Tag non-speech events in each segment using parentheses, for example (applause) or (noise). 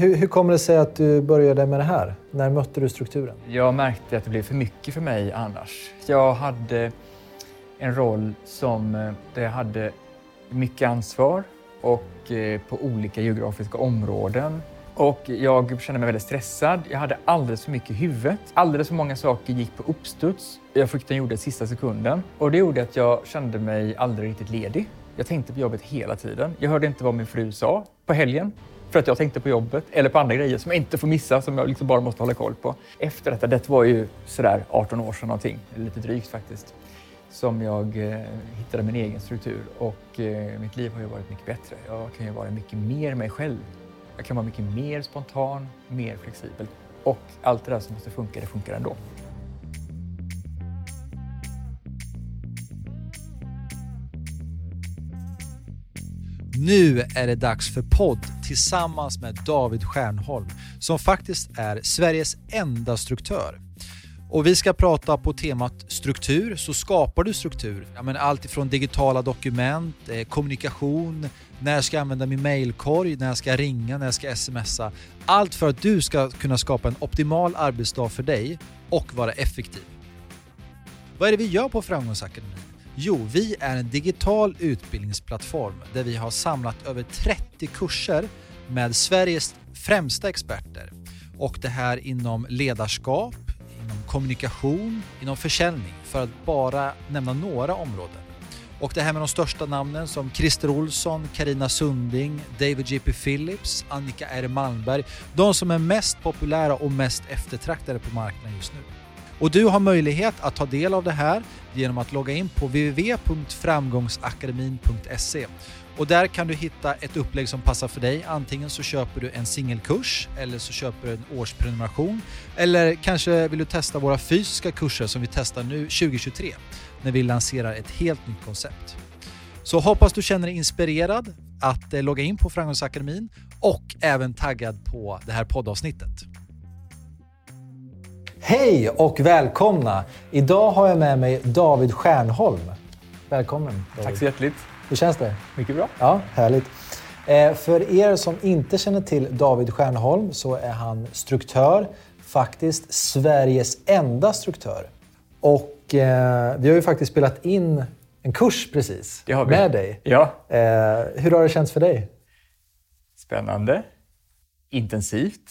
hur, hur kommer det sig att du började med det här? När mötte du strukturen? Jag märkte att det blev för mycket för mig annars. Jag hade en roll som, eh, där jag hade mycket ansvar och eh, på olika geografiska områden. Och jag kände mig väldigt stressad. Jag hade alldeles för mycket i huvudet. Alldeles för många saker gick på uppstuds. Jag fick gjorde det i sista sekunden. Och det gjorde att jag kände mig aldrig riktigt ledig. Jag tänkte på jobbet hela tiden. Jag hörde inte vad min fru sa på helgen. För att jag tänkte på jobbet eller på andra grejer som jag inte får missa, som jag liksom bara måste hålla koll på. Efter detta, det var ju sådär 18 år sedan någonting, lite drygt faktiskt, som jag eh, hittade min egen struktur. Och eh, mitt liv har ju varit mycket bättre. Jag kan ju vara mycket mer mig själv. Jag kan vara mycket mer spontan, mer flexibel. Och allt det där som måste funka, det funkar ändå. Nu är det dags för podd tillsammans med David Stjernholm som faktiskt är Sveriges enda struktör. Och vi ska prata på temat struktur, så skapar du struktur. Ja, men allt ifrån digitala dokument, eh, kommunikation, när ska jag använda min mailkorg, när jag ska ringa, när jag ska smsa. Allt för att du ska kunna skapa en optimal arbetsdag för dig och vara effektiv. Vad är det vi gör på Framgångsakademin? Jo, vi är en digital utbildningsplattform där vi har samlat över 30 kurser med Sveriges främsta experter. Och det här inom ledarskap, inom kommunikation, inom försäljning för att bara nämna några områden. Och det här med de största namnen som Christer Olsson, Karina Sunding, David J.P. Phillips, Annika R. Malmberg. De som är mest populära och mest eftertraktade på marknaden just nu. Och du har möjlighet att ta del av det här genom att logga in på www.framgångsakademin.se och där kan du hitta ett upplägg som passar för dig. Antingen så köper du en singelkurs eller så köper du en årsprenumeration. Eller kanske vill du testa våra fysiska kurser som vi testar nu 2023 när vi lanserar ett helt nytt koncept. Så hoppas du känner dig inspirerad att eh, logga in på Framgångsakademin och även taggad på det här poddavsnittet. Hej och välkomna! Idag har jag med mig David Stjernholm. Välkommen David. Tack så hjärtligt. Hur känns det? Mycket bra. Ja, härligt. Eh, för er som inte känner till David Stjernholm så är han struktör, faktiskt Sveriges enda struktör. Och eh, vi har ju faktiskt spelat in en kurs precis med dig. Ja. Eh, hur har det känts för dig? Spännande. Intensivt.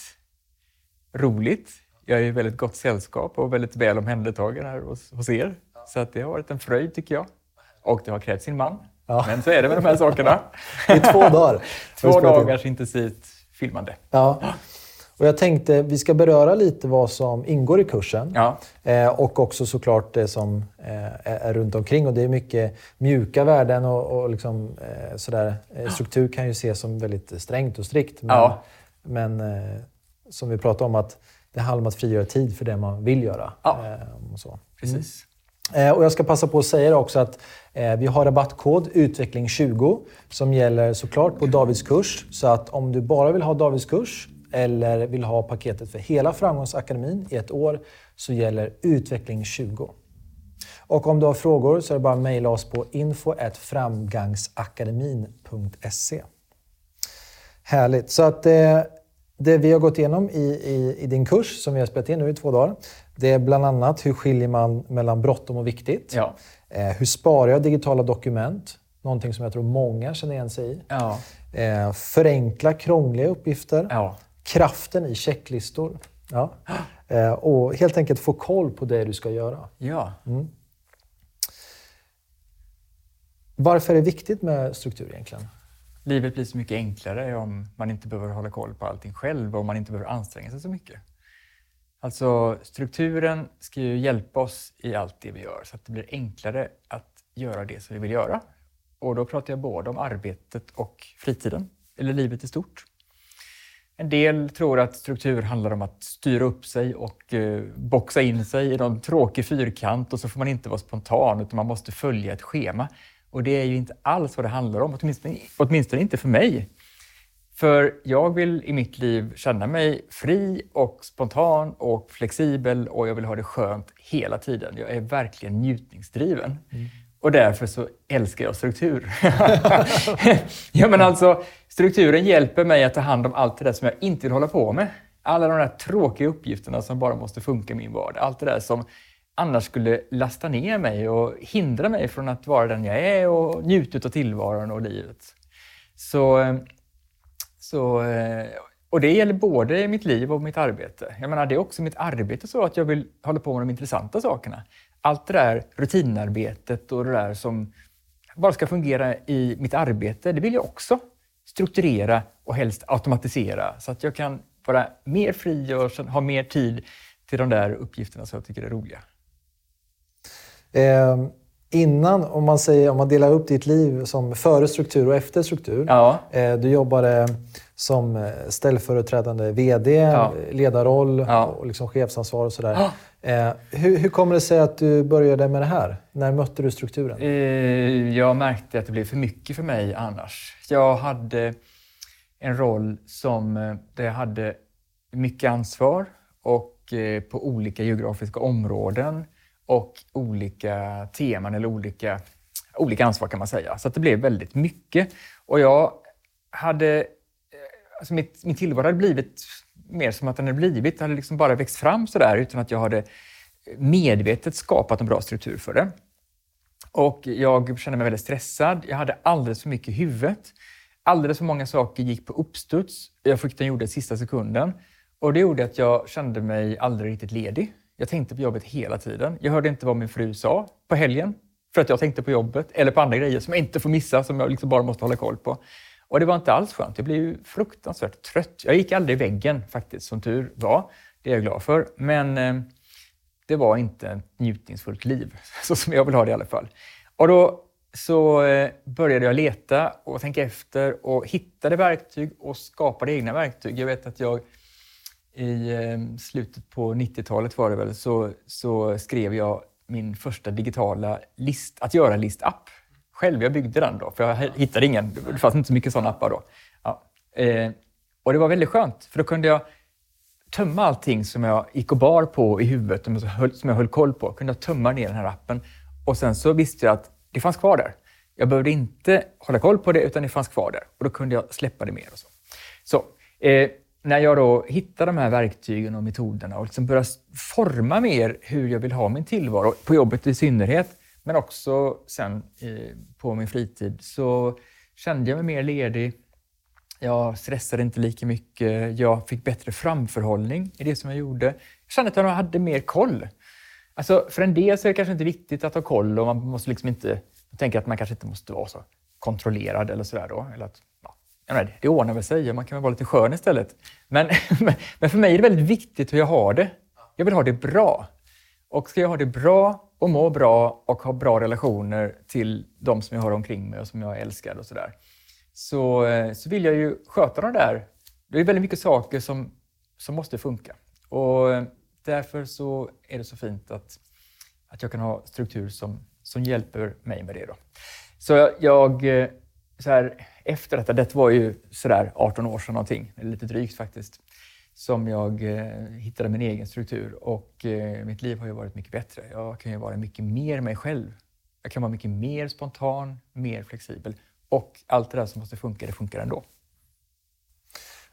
Roligt. Jag är i väldigt gott sällskap och väldigt väl omhändertagen här hos, hos er. Så att det har varit en fröjd tycker jag. Och det har krävt sin man. Ja. Men så är det med de här sakerna. (laughs) I två dagar. (laughs) Två dagars intensivt filmande. Ja. Och jag tänkte vi ska beröra lite vad som ingår i kursen. Ja. Eh, och också såklart det som eh, är, är runt omkring. Och det är mycket mjuka värden och, och liksom, eh, sådär. Eh, struktur kan ju ses som väldigt strängt och strikt. Men, Ja. men eh, som vi pratade om, att det handlar om att frigöra tid för det man vill göra. Ja. Eh, och så. Precis. Eh, Och jag ska passa på att säga också att eh, vi har rabattkod utveckling20 som gäller såklart på Davids kurs. Så att om du bara vill ha Davids kurs eller vill ha paketet för hela Framgångsakademin i ett år så gäller utveckling20. Och om du har frågor så är det bara att mejla oss på info.framgangsakademin.se. Härligt. Så att eh, det vi har gått igenom i, i, i din kurs som vi har spelat in nu i två dagar. Det är bland annat hur skiljer man mellan bråttom och viktigt? Ja. Eh, hur sparar jag digitala dokument? Någonting som jag tror många känner igen sig i. Ja. Eh, förenkla krångliga uppgifter. Ja. Kraften i checklistor. Ja. Eh, och helt enkelt få koll på det du ska göra. Ja. Varför är det viktigt med struktur egentligen? Livet blir så mycket enklare om man inte behöver hålla koll på allting själv och om man inte behöver anstränga sig så mycket. Alltså strukturen ska ju hjälpa oss i allt det vi gör så att det blir enklare att göra det som vi vill göra. Och då pratar jag både om arbetet och fritiden, eller livet i stort. En del tror att struktur handlar om att styra upp sig och eh, boxa in sig i någon tråkig fyrkant och så får man inte vara spontan utan man måste följa ett schema. Och det är ju inte alls vad det handlar om, åtminstone, åtminstone inte för mig. För jag vill i mitt liv känna mig fri och spontan och flexibel och jag vill ha det skönt hela tiden. Jag är verkligen njutningsdriven. Och därför så älskar jag struktur. (laughs) ja, men alltså, strukturen hjälper mig att ta hand om allt det där som jag inte vill hålla på med. Alla de där tråkiga uppgifterna som bara måste funka i min vardag. Allt det där som annars skulle lasta ner mig och hindra mig från att vara den jag är och njuta av tillvaron och livet. Så, eh, så, eh, och det gäller både mitt liv och mitt arbete. Jag menar, det är också mitt arbete så att jag vill hålla på med de intressanta sakerna. Allt det där rutinarbetet och det där som bara ska fungera i mitt arbete, det vill jag också strukturera och helst automatisera så att jag kan vara mer fri och ha mer tid till de där uppgifterna som jag tycker är roliga. Eh, innan, om man, säger, om man delar upp ditt liv som före struktur och efter struktur. Ja. Eh, du jobbade som eh, ställföreträdande VD, ja. ledarroll ja. och liksom chefsansvar och sådär. Eh, hur, hur kommer det sig att du började med det här? När mötte du strukturen? Eh, jag märkte att det blev för mycket för mig annars. Jag hade en roll som, eh, där jag hade mycket ansvar och eh, på olika geografiska områden och olika teman eller olika, olika ansvar kan man säga. Så det blev väldigt mycket. Och jag hade... Eh, alltså mitt, min tillvaro hade blivit mer som att den hade blivit. Det hade liksom bara växt fram sådär utan att jag hade medvetet skapat en bra struktur för det. Och jag kände mig väldigt stressad. Jag hade alldeles för mycket i huvudet. Alldeles för många saker gick på uppstuds. Jag fick den gjorda i sista sekunden. Och det gjorde att jag kände mig aldrig riktigt ledig. Jag tänkte på jobbet hela tiden. Jag hörde inte vad min fru sa på helgen för att jag tänkte på jobbet eller på andra grejer som jag inte får missa, som jag liksom bara måste hålla koll på. Och det var inte alls skönt. Jag blev fruktansvärt trött. Jag gick aldrig i väggen faktiskt, som tur var. Det är jag glad för. Men eh, det var inte ett njutningsfullt liv, (laughs) så som jag vill ha det i alla fall. Och då så eh, började jag leta och tänka efter och hittade verktyg och skapade egna verktyg. Jag vet att jag i eh, slutet på 90-talet var det väl, så, så skrev jag min första digitala list, att göra-list-app själv. Jag byggde den då, för jag hittade ingen. Det fanns inte så mycket sådana appar då. Ja. Eh, och det var väldigt skönt, för då kunde jag tömma allting som jag gick och bar på i huvudet, som jag höll koll på. Kunde jag tömma ner den här appen. Och sen så visste jag att det fanns kvar där. Jag behövde inte hålla koll på det, utan det fanns kvar där. Och då kunde jag släppa det mer. Och så så eh, när jag då hittar de här verktygen och metoderna och liksom börjar forma mer hur jag vill ha min tillvaro, på jobbet i synnerhet, men också sen eh, på min fritid, så kände jag mig mer ledig. Jag stressade inte lika mycket. Jag fick bättre framförhållning i det som jag gjorde. Jag kände att jag hade mer koll. Alltså, för en del så är det kanske inte viktigt att ha koll och man måste liksom inte... tänka tänker att man kanske inte måste vara så kontrollerad eller sådär då. Eller att, menar, det ordnar väl sig, man kan väl vara lite skön istället. (laughs) Men, men för mig är det väldigt viktigt hur jag har det. Jag vill ha det bra. Och ska jag ha det bra och må bra och ha bra relationer till de som jag har omkring mig och som jag älskar och sådär, så, eh, så vill jag ju sköta de där. Det är väldigt mycket saker som, som måste funka. Och eh, därför så är det så fint att, att jag kan ha struktur som, som hjälper mig med det. Då. Så jag, jag så här, efter detta, det var ju sådär 18 år sedan någonting, eller lite drygt faktiskt, som jag eh, hittade min egen struktur och eh, mitt liv har ju varit mycket bättre. Jag kan ju vara mycket mer mig själv. Jag kan vara mycket mer spontan, mer flexibel och allt det där som måste funka, det funkar ändå.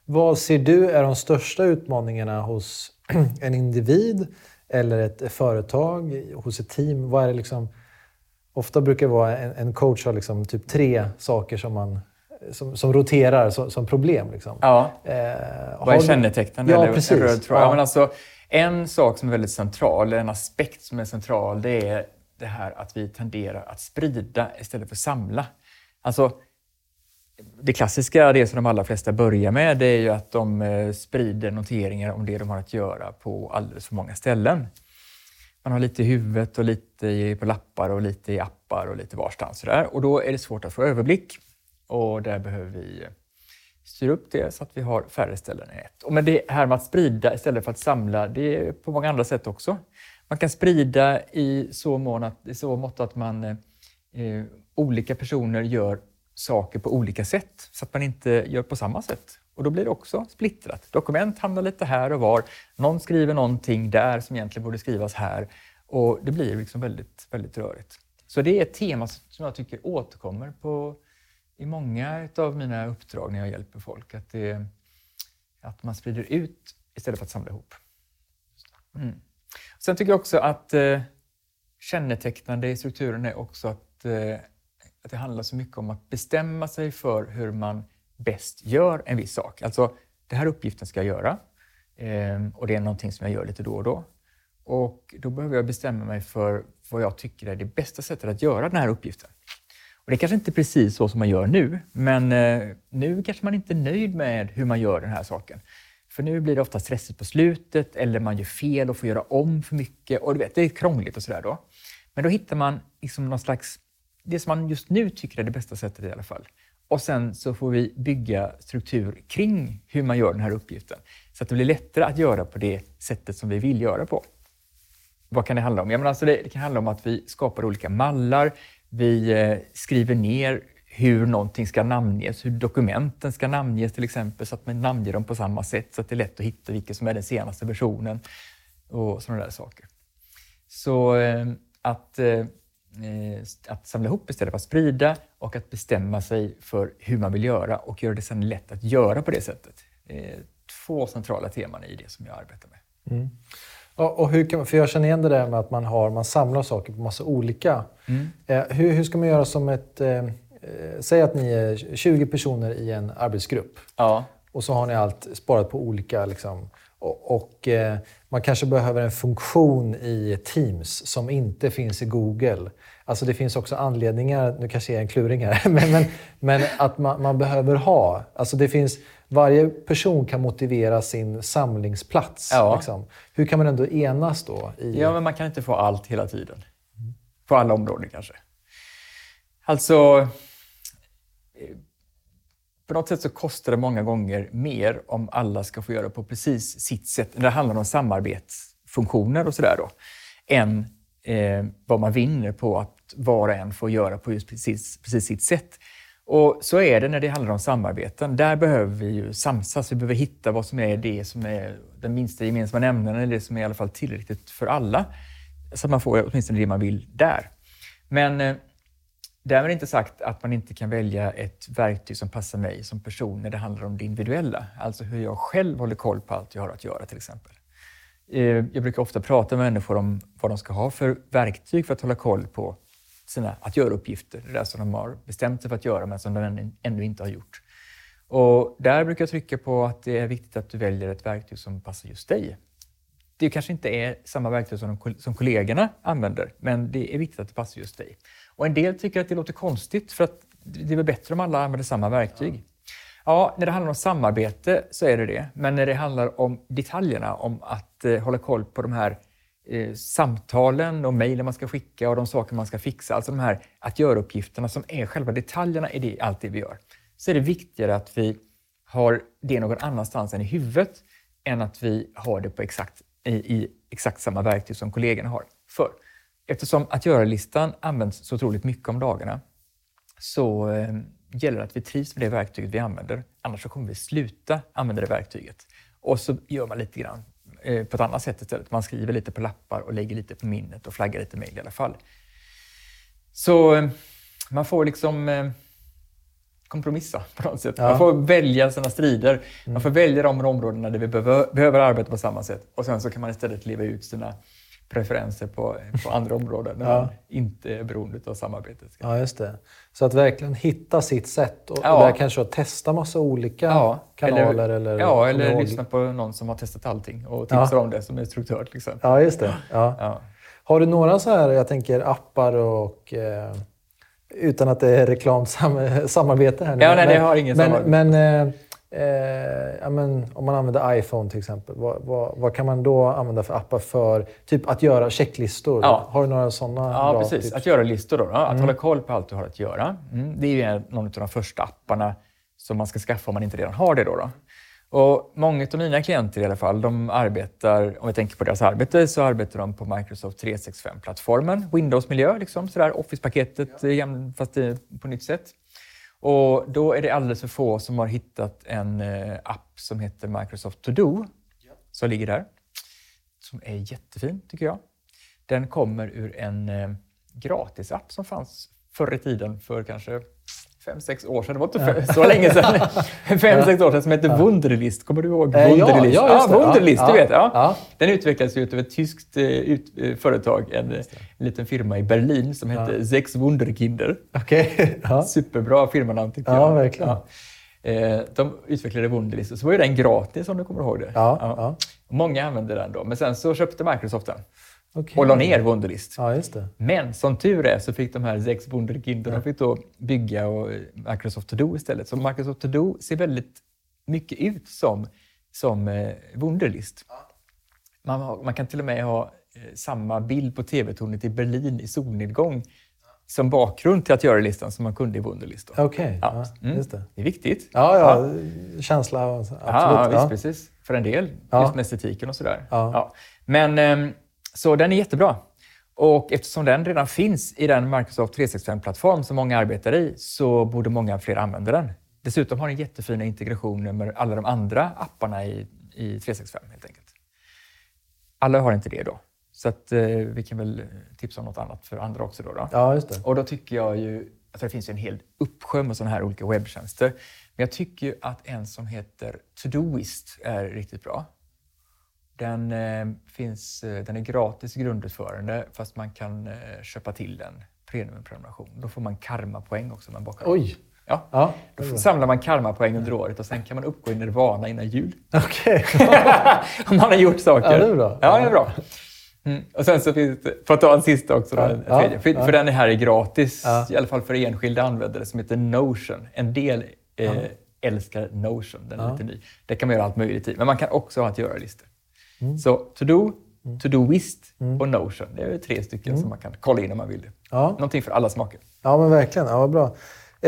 Vad ser du är de största utmaningarna hos (clears throat) en individ eller ett företag, hos ett team? Vad är det liksom, ofta brukar det vara en, en coach har liksom typ tre saker som man som, som roterar som, som problem. Liksom. Ja. Eh, Vad är kännetecknande? Ja, eller precis. Röd tråd? Ja. Ja, men alltså, en sak som är väldigt central, en aspekt som är central, det är det här att vi tenderar att sprida istället för samla. Alltså, det klassiska, det som de allra flesta börjar med, det är ju att de eh, sprider noteringar om det de har att göra på alldeles för många ställen. Man har lite i huvudet och lite på lappar och lite i appar och lite varstans. Och då är det svårt att få överblick. Och där behöver vi styra upp det så att vi har färre ställen än ett. Och men det här med att sprida istället för att samla, det är på många andra sätt också. Man kan sprida i så, mån att, i så mått att man eh, olika personer gör saker på olika sätt så att man inte gör på samma sätt. Och då blir det också splittrat. Dokument hamnar lite här och var. Någon skriver någonting där som egentligen borde skrivas här och det blir liksom väldigt, väldigt rörigt. Så det är ett tema som jag tycker återkommer på, i många av mina uppdrag när jag hjälper folk. Att, det, att man sprider ut istället för att samla ihop. Mm. Sen tycker jag också att eh, kännetecknande i strukturen är också att, eh, att det handlar så mycket om att bestämma sig för hur man bäst gör en viss sak. Alltså, den här uppgiften ska jag göra eh, och det är någonting som jag gör lite då och då. Och då behöver jag bestämma mig för vad jag tycker är det bästa sättet att göra den här uppgiften. Och det kanske inte är precis så som man gör nu, men eh, nu kanske man inte är nöjd med hur man gör den här saken. För nu blir det ofta stressigt på slutet eller man gör fel och får göra om för mycket. Och du vet, det är krångligt och sådär då. Men då hittar man liksom någon slags, det som man just nu tycker är det bästa sättet i alla fall. Och sen så får vi bygga struktur kring hur man gör den här uppgiften. Så att det blir lättare att göra på det sättet som vi vill göra på. Vad kan det handla om? Ja, men alltså det, det kan handla om att vi skapar olika mallar. Vi eh, skriver ner hur någonting ska namnges, hur dokumenten ska namnges till exempel, så att man namnger dem på samma sätt så att det är lätt att hitta vilken som är den senaste versionen och sådana där saker. Så eh, att, eh, att samla ihop istället för att sprida och att bestämma sig för hur man vill göra och göra det sen lätt att göra på det sättet. Två centrala teman i det som jag arbetar med. Mm. Och hur kan, för jag känner igen det där med att man, har, man samlar saker på massa olika. Mm. hur, hur ska man göra som ett eh, säg att ni är 20 personer i en arbetsgrupp. Ja. Och så har ni allt sparat på olika... Liksom, och, och eh, man kanske behöver en funktion i Teams som inte finns i Google. Alltså det finns också anledningar, nu kanske jag är en kluring här, (laughs) men, men, men att man, man, behöver ha. Alltså det finns, varje person kan motivera sin samlingsplats. Ja. Liksom. Hur kan man ändå enas då? I... Ja, men man kan inte få allt hela tiden. På alla områden kanske. Alltså, på något sätt så kostar det många gånger mer om alla ska få göra på precis sitt sätt, när det handlar om samarbetsfunktioner och sådär då, än eh, vad man vinner på att var och en får göra på just precis, precis sitt sätt. Och så är det när det handlar om samarbeten. Där behöver vi ju samsas. Vi behöver hitta vad som är det som är den minsta gemensamma nämnaren, eller det som är i alla fall tillräckligt för alla. Så att man får åtminstone det man vill där. Men eh, Därmed inte sagt att man inte kan välja ett verktyg som passar mig som person när det handlar om det individuella. Alltså hur jag själv håller koll på allt jag har att göra till exempel. Eh, jag brukar ofta prata med människor om vad de ska ha för verktyg för att hålla koll på sina att göra-uppgifter. Det där som de har bestämt sig för att göra men som de ännu inte har gjort. Och där brukar jag trycka på att det är viktigt att du väljer ett verktyg som passar just dig. Det kanske inte är samma verktyg som, de, som kollegorna använder, men det är viktigt att det passar just dig. Och en del tycker att det låter konstigt för att det är väl bättre om alla använder samma verktyg. Ja, när det handlar om samarbete så är det det. Men när det handlar om detaljerna, om att eh, hålla koll på de här eh, samtalen och mejlen man ska skicka och de saker man ska fixa, alltså de här att göra-uppgifterna som är själva detaljerna i det, allt det vi gör, så är det viktigare att vi har det någon annanstans än i huvudet än att vi har det på exakt, i, i exakt samma verktyg som kollegorna har. För Eftersom att göra-listan används så otroligt mycket om dagarna så eh, gäller det att vi trivs med det verktyget vi använder. Annars så kommer vi sluta använda det verktyget. Och så gör man lite grann eh, på ett annat sätt istället. Man skriver lite på lappar och lägger lite på minnet och flaggar lite mejl i alla fall. Så eh, man får liksom eh, kompromissa på något sätt. Ja. Man får välja sina strider. Mm. Man får välja de områdena där vi behöver, behöver arbeta på samma sätt. Och sen så kan man istället leva ut sina preferenser på, på andra områden när ja. man inte är beroende av samarbetet. Ja, just det. Så att verkligen hitta sitt sätt och, ja. och där kanske att testa massa olika ja. kanaler. Eller, eller, ja, eller lyssna på någon som har testat allting och tipsar ja. om det som instruktör till exempel. Ja, just det. Ja. Har du några så här, jag tänker appar och eh, utan att det är reklamsamarbete här nu. Ja, nej, det har ingen men, samarbete. Men, eh, Eh, men, om man använder iPhone till exempel, vad, vad, vad, kan man då använda för appar för typ att göra checklistor? Ja. Har du några sådana Ja, bra precis. Tips? Att göra listor. Då, då. Att mm. hålla koll på allt du har att göra. Mm. Det är ju en, någon av de första apparna som man ska skaffa om man inte redan har det. Då, då. Och många av mina klienter i alla fall, de arbetar, om vi tänker på deras arbete, så arbetar de på Microsoft 365-plattformen. Windows-miljö, liksom, Office-paketet, ja. fast på nytt sätt. Och då är det alldeles för få som har hittat en eh, app som heter Microsoft To Do, som ligger där. Som är jättefin, tycker jag. Den kommer ur en, eh, gratisapp som fanns förr i tiden för kanske fem, sex år sedan. Det var inte för, så länge sedan. (laughs) fem, sex år sedan som hette Wunderlist. Kommer du ihåg Eh, ja, Wunderlist? ja, just det. ja, Wunderlist, Ja, du ja, vet. Ja. ja. Den utvecklades ju av ett tyskt eh, ut, eh, företag, en, en liten firma i Berlin som hette Sechs Wunderkinder. Okej. Ja. Superbra firmanamn tyckte Ja, jag. verkligen. Eh, De utvecklade Wunderlist och så var ju den gratis om du kommer ihåg det. Ja, ja. Många använde den då, men sen så köpte Microsoft den Okej. och la ner Wunderlist. Ja, just det. Men som tur är så fick de här sex Wunderkinder de fick då bygga och Microsoft To-Do istället. Så Microsoft To-Do ser väldigt mycket ut som, som eh, Wunderlist. Man, har, man kan till och med ha eh, samma bild på TV-tornet i Berlin i solnedgång som bakgrund till att göra listan som man kunde i Wunderlist. Okej. Ja, Ja, mm. just det. Det är viktigt. Ja, ja. Känsla. Absolut. Ja, visst, ja. precis. För en del. Ja. Just med estetiken och sådär. Ja. Men, ehm, så den är jättebra. Och eftersom den redan finns i den Microsoft 365-plattform som många arbetar i så borde många fler använda den. Dessutom har den jättefina integrationer med alla de andra apparna i, i 365 helt enkelt. Alla har inte det då. Så att, eh, vi kan väl tipsa om något annat för andra också. Då, då. ja, just det. Och då tycker jag ju att det finns en hel uppsjö med sådana här olika webbtjänster. Men jag tycker ju att en som heter Todoist är riktigt bra. Den, eh, finns, eh, den är gratis grundutförande fast man kan eh, köpa till den premiumprenumeration. Då får man karmapoäng också. Man bakar Oj. Ja. Ja. Då samlar man karmapoäng under året och sen kan man uppgå i nirvana innan jul. Okej. (laughs) Om man har gjort saker. Ja, det är bra. Ja, det är bra. Mm. Och sen så finns det, för att ta en sista också, då, en ja, tredje, för, ja. för den här är gratis, Ja. i alla fall för enskilda användare, som heter Notion. En del eh, älskar Notion, den är lite ny. Det kan man göra allt möjligt i, men man kan också ha ett göra-listor. Mm. Så To-Do, To-Do-Wist och Notion, det är tre stycken som man kan kolla in om man vill. Ja. Någonting för alla smaker. ja, men verkligen. Ja, vad bra.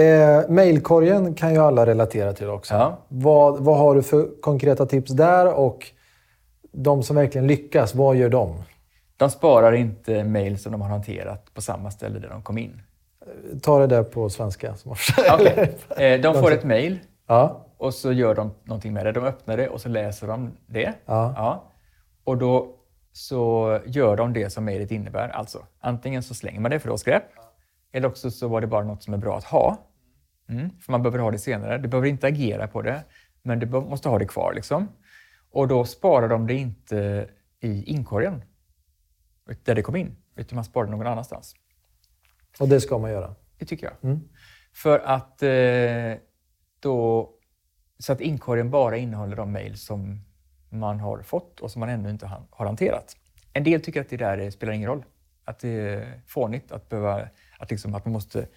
Eh, mailkorgen kan ju alla relatera till också. Ja. Vad, vad har du för konkreta tips där? Och de som verkligen lyckas, vad gör de? De sparar inte mail som de har hanterat på samma ställe där de kom in. Ta det där på svenska. Som Okej. Eh, De får ett mail ja. och så gör de någonting med det. De öppnar det och så läser de det. Ja. Och då så gör de det som mejlet innebär. Alltså, antingen så slänger man det för var skräp, eller också så var det bara något som är bra att ha. Mm, för man behöver ha det senare. Du behöver inte agera på det, men du måste ha det kvar. Liksom. Och då sparar de det inte i inkorgen, där det kom in, utan man sparar det någon annanstans. Och det ska man göra. Det tycker jag. Mm. För att eh, då, så att inkorgen bara innehåller de mejl som man har fått och som man ännu inte har hanterat. En del tycker att det där eh, spelar ingen roll. Att det är fånigt att, behöva, att, liksom, att man måste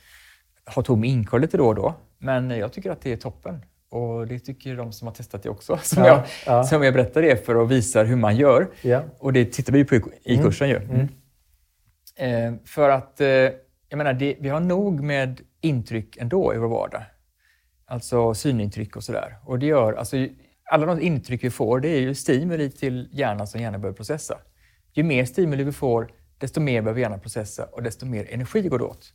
ha tom inkorg lite då och då. Men jag tycker att det är toppen. Och det tycker de som har testat det också. (laughs) Som, Ja, jag, ja. som jag berättar det för att visa hur man gör. Ja. Och det tittar vi ju på i- i kursen ju. Eh, för att, eh, jag menar, det, vi har nog med intryck ändå i vår vardag. Alltså synintryck och sådär. Och det gör, alltså, alla de intryck vi får, det är ju stimuli till hjärnan som hjärnan behöver processa. Ju mer stimuli vi får, desto mer behöver hjärnan processa och desto mer energi går det åt.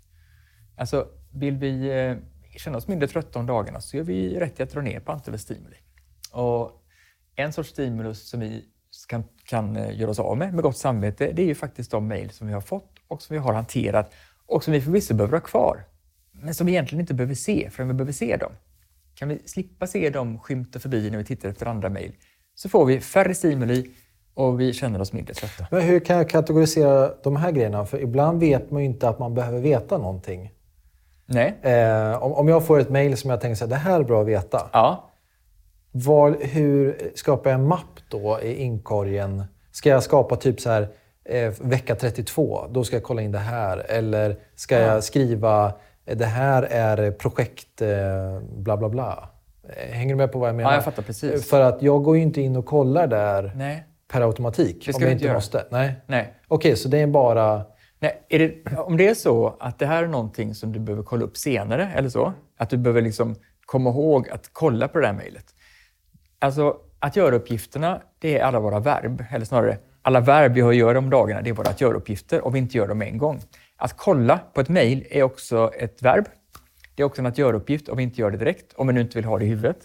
Alltså, vill vi eh, känna oss mindre trötta om dagarna så gör vi rätt i att dra ner på antalet stimuli. Och en sorts stimulus som vi kan, kan eh, göra oss av med med gott samvete, det är ju faktiskt de mejl som vi har fått och som vi har hanterat och som vi förvisso behöver ha kvar, men som vi egentligen inte behöver se förrän vi behöver se dem. Kan vi slippa se dem skymta förbi när vi tittar efter andra mejl så får vi färre stimuli och vi känner oss mindre trötta. Men hur kan jag kategorisera de här grejerna? För ibland vet man ju inte att man behöver veta någonting. Nej? Eh, om, om jag får ett mejl som jag tänker att det här är bra att veta. Ja. Var, hur skapar jag en mapp då i inkorgen? Ska jag skapa typ så här eh, vecka 32, då ska jag kolla in det här. Eller ska jag skriva det här är projekt eh, bla bla bla. Eh, Hänger du med på vad jag menar? Ja, jag fattar precis. För att jag går ju inte in och kollar där Nej. per automatik. Det ska om jag inte göra. måste. Nej. Nej. Okej, så det är bara... Nej, är det, om det är så att det här är någonting som du behöver kolla upp senare, eller så, att du behöver liksom komma ihåg att kolla på det där mejlet. Alltså, att göra uppgifterna, det är alla våra verb, eller snarare alla verb vi har att göra om dagarna, det är våra att göra-uppgifter och vi inte gör dem en gång. Att kolla på ett mejl är också ett verb. Det är också en att göra-uppgift om vi inte gör det direkt, om vi nu inte vill ha det i huvudet.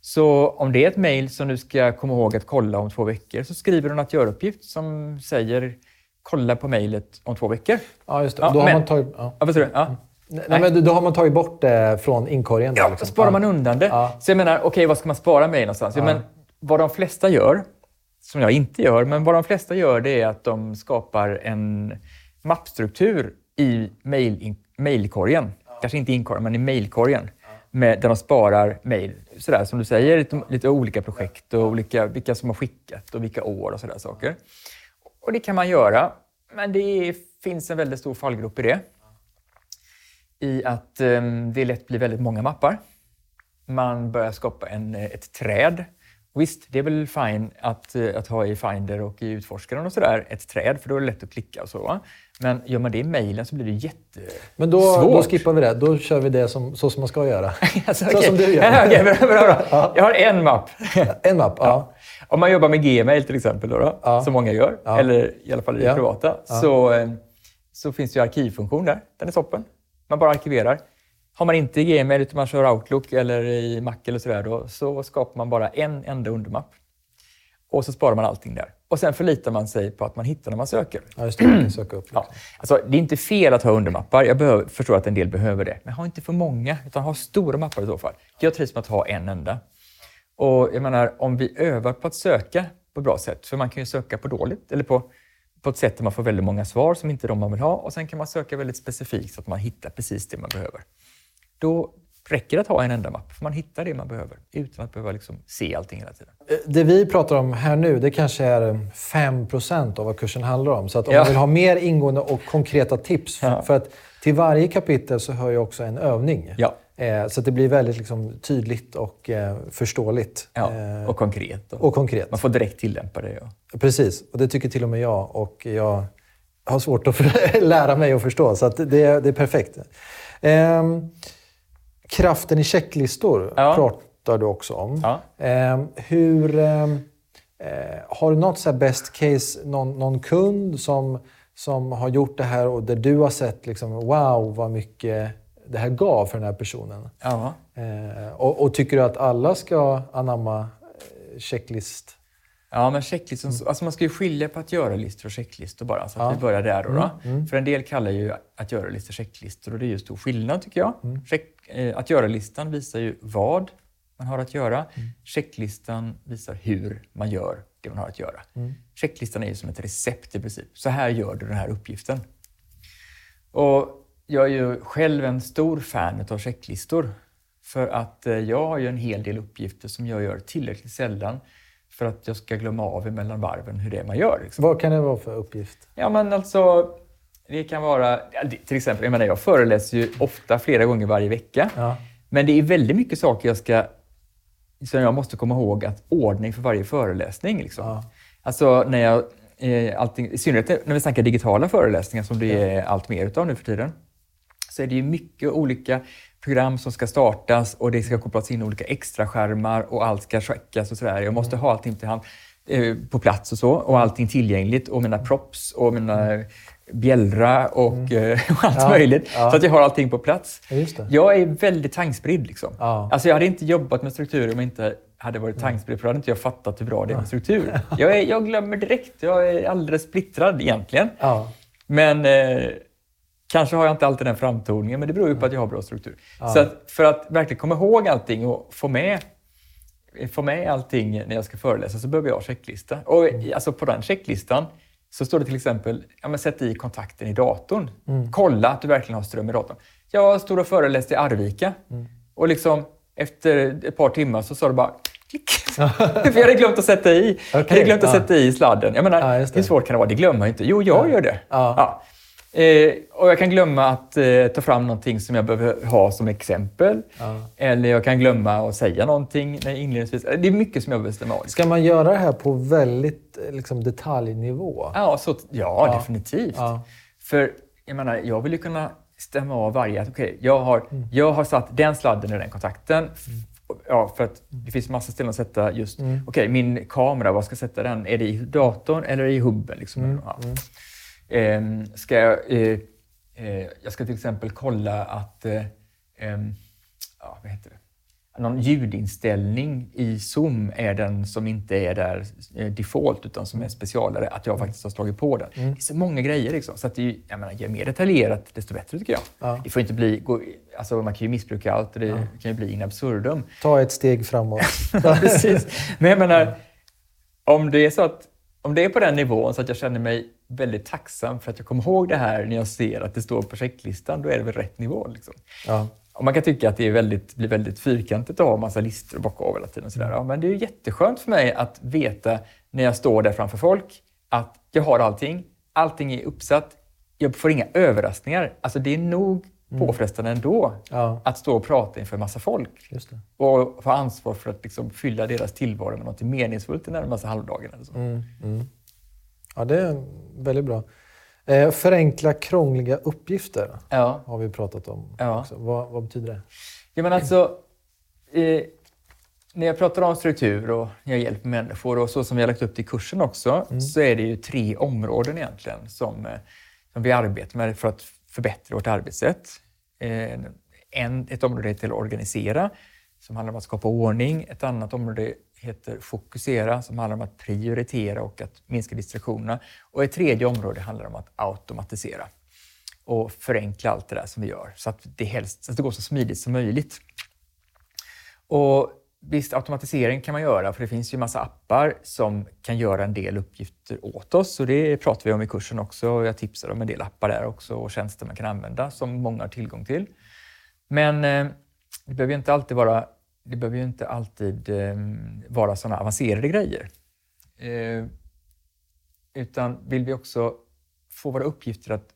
Så om det är ett mejl som du ska komma ihåg att kolla om två veckor så skriver du en att göra-uppgift som säger kolla på mejlet om två veckor. Ja, just det. Ja, då, har men- man tagit, ja. Ja, du? Ja. Nej, men då har man tagit bort det från inkorgen. där, Ja, liksom. då sparar man undan det. Ja. Så jag menar, okej, vad ska man spara mejl någonstans? Ja. men, vad de flesta gör, som jag inte gör, men vad de flesta gör det är att de skapar en mappstruktur i mail, mejlkorgen. Kanske inte inkorgen, men i mejlkorgen. Med, där de sparar mejl. Sådär som du säger, lite, lite olika projekt och olika, vilka som har skickat och vilka år och sådär saker. Och det kan man göra, men det finns en väldigt stor fallgrop i det. I att eh, det lätt blir väldigt många mappar. Man börjar skapa en, ett träd. Visst, det är väl fine att, att ha i Finder och i utforskaren och sådär, ett träd, för då är det lätt att klicka och så. Va? Men gör man det i mejlen så blir det jättesvårt. Men då, då skippar vi det. Då kör vi det som, så som man ska göra. (laughs) Alltså, Så okej. som du gör. Ja, okej, bra, bra, bra. Jag har en mapp. (laughs) En mapp, ja. Om man jobbar med Gmail till exempel, då, då, Ja. som många gör, Ja. eller i alla fall i det Ja. privata, så, eh, så finns det ju arkivfunktion där. Den är toppen. Man bara arkiverar. Har man inte Gmail utan man kör Outlook eller i Mac eller sådär, då, så skapar man bara en enda undermapp. Och så sparar man allting där. Och sen förlitar man sig på att man hittar när man söker. ja just det. Söka upp. Ja. Alltså, det är inte fel att ha undermappar. Jag behöver, förstår att en del behöver det. Men ha inte för många, utan ha stora mappar i så fall. Jag trivs med att ha en enda. Och jag menar, om vi övar på att söka på ett bra sätt, för man kan ju söka på dåligt, eller på, på ett sätt där man får väldigt många svar som inte är de man vill ha. Och sen kan man söka väldigt specifikt så att man hittar precis det man behöver. Då räcker det att ha en enda mapp, för man hittar det man behöver utan att behöva liksom se allting hela tiden. Eh, Det vi pratar om här nu, det kanske är 5% av vad kursen handlar om. Så att om Ja. man vill ha mer ingående och konkreta tips. Ja. För att till varje kapitel så hör ju också en övning. Ja. Eh, så att det blir väldigt liksom, tydligt och eh, förståeligt. Ja, och konkret. Och konkret. man får direkt tillämpa det. Och, Precis, och det tycker till och med jag. Och jag har svårt att (laughs) lära mig att förstå, så att det, det är perfekt. Kraften i checklistor Ja. pratar du också om. Ja. Ehm, hur, ehm, eh, har du något så best case, någon, någon kund som, som har gjort det här och där du har sett liksom, wow vad mycket det här gav för den här personen? ja. Eh, och, och tycker du att alla ska anamma eh, checklist? Ja, men checklistor, alltså man ska ju skilja på att göra-listor och checklistor bara. Så att Ja. vi börjar där då. då. Mm, För en del kallar ju att göra-listor checklistor och det är ju stor skillnad tycker jag. Mm. Check, eh, att göra-listan visar ju vad man har att göra. Mm. Checklistan visar hur man gör det man har att göra. Mm. Checklistan är ju som ett recept i princip. Så här gör du den här uppgiften. Och jag är ju själv en stor fan av checklistor. För att eh, jag har ju en hel del uppgifter som jag gör tillräckligt sällan för att jag ska glömma av emellan varven hur det är man gör. Liksom. Vad kan det vara för uppgift? Ja, men alltså, det kan vara... Till exempel, jag menar, jag föreläser ju ofta flera gånger varje vecka. Ja. Men det är väldigt mycket saker jag ska... Som jag måste komma ihåg att ordna inför varje föreläsning. Liksom. Ja. Alltså, när jag... Eh, allting, I synnerhet när vi snackar digitala föreläsningar, som det är allt mer utav nu för tiden, så är det ju mycket olika program som ska startas och det ska kopplas in olika extra skärmar och allt ska checkas och sådär. Jag måste ha allting till hand, eh, på plats och så och allting tillgängligt och mina props och mina bjällra och, eh, (laughs) och allt Ja, möjligt. ja. Så att jag har allting på plats. Jag är väldigt tankspridd. Liksom. Ja. Alltså, jag hade inte jobbat med struktur om jag inte hade varit tankspridd, för då hade inte jag fattat hur bra det är med struktur. Jag, är, jag glömmer direkt. Jag är alldeles splittrad egentligen. Men eh, kanske har jag inte alltid den framtoningen, men det beror ju på att jag har bra struktur. Så att för att verkligen komma ihåg allting och få med, få med allting när jag ska föreläsa så behöver jag ha checklista. Och i- alltså på den checklistan så står det till exempel, ja, men sätt i kontakten i datorn. Kolla att du verkligen har ström i datorn. Jag stod och föreläste i Arvika och liksom efter ett par timmar så sa det bara klick. (laughs) För jag hade glömt att sätta i. Jag hade glömt att ja. sätta i sladden. Jag menar, Ja, hur svårt kan det vara? Det glömmer ju inte. Jo, jag gör det. Ja. Eh, och jag kan glömma att eh, ta fram någonting som jag behöver ha som exempel. Ja. Eller jag kan glömma att säga någonting när inledningsvis. Det är mycket som jag behöver stämma av. Ska man göra det här på väldigt eh, liksom, detaljnivå? Ja, så, ja, Ja. definitivt. Ja. För jag menar, jag vill ju kunna stämma av varje... Okej, jag, har, Mm. jag har satt den sladden i den kontakten. Ja, för att det finns massa ställen att sätta just... Mm. Okej, min kamera, var ska jag sätta den? Är det i datorn eller i hubben? Liksom? Mm. Ehm, ska jag, eh, eh, jag ska till exempel kolla att... Eh, ehm, ja, vad heter det? någon ljudinställning i Zoom är den som inte är där eh, default utan som är specialare, att jag faktiskt har slagit på den. Mm. Det är så många grejer. Liksom. Så att det, jag menar, ju mer detaljerat, desto bättre tycker jag. Ja. Det får inte bli, gå, alltså, man kan ju missbruka allt och det ja. kan ju bli in absurdum. Ta ett steg framåt. (laughs) Precis. Men jag menar, om det är så att om det är på den nivån så att jag känner mig väldigt tacksam för att jag kommer ihåg det här när jag ser att det står på projektlistan, då är det väl rätt nivå. Liksom. Ja. Och man kan tycka att det är väldigt, blir väldigt fyrkantigt att ha massa listor och bocka av hela tiden. Och sådär. Ja, men det är jätteskönt för mig att veta när jag står där framför folk att jag har allting. Allting är uppsatt. Jag får inga överraskningar. Alltså det är nog mm. påfrestande ändå ja. att stå och prata inför en massa folk. Och få ansvar för att liksom fylla deras tillvaro med något meningsfullt i närmaste halvdagen. Eller så. Mm. Mm. Ja, det är väldigt bra. Eh, förenkla krångliga uppgifter ja. har vi pratat om. Ja. Vad, vad, betyder det? Ja, men alltså, eh, när jag pratar om struktur och när jag hjälper människor och så som vi har lagt upp det i kursen också, mm. så är det ju tre områden egentligen som, eh, som vi arbetar med för att förbättra vårt arbetssätt. Eh, en, ett område heter organisera, som handlar om att skapa ordning. Ett annat område heter fokusera som handlar om att prioritera och att minska distraktionerna. Och ett tredje område handlar om att automatisera och förenkla allt det där som vi gör så att det, helst, så att det går så smidigt som möjligt. Och Visst, automatisering kan man göra för det finns ju massa appar som kan göra en del uppgifter åt oss och det pratar vi om i kursen också. Jag tipsar om en del appar där också och tjänster man kan använda som många har tillgång till. Men eh, det behöver inte alltid vara det behöver ju inte alltid eh, vara sådana avancerade grejer. Eh, utan vill vi också få våra uppgifter att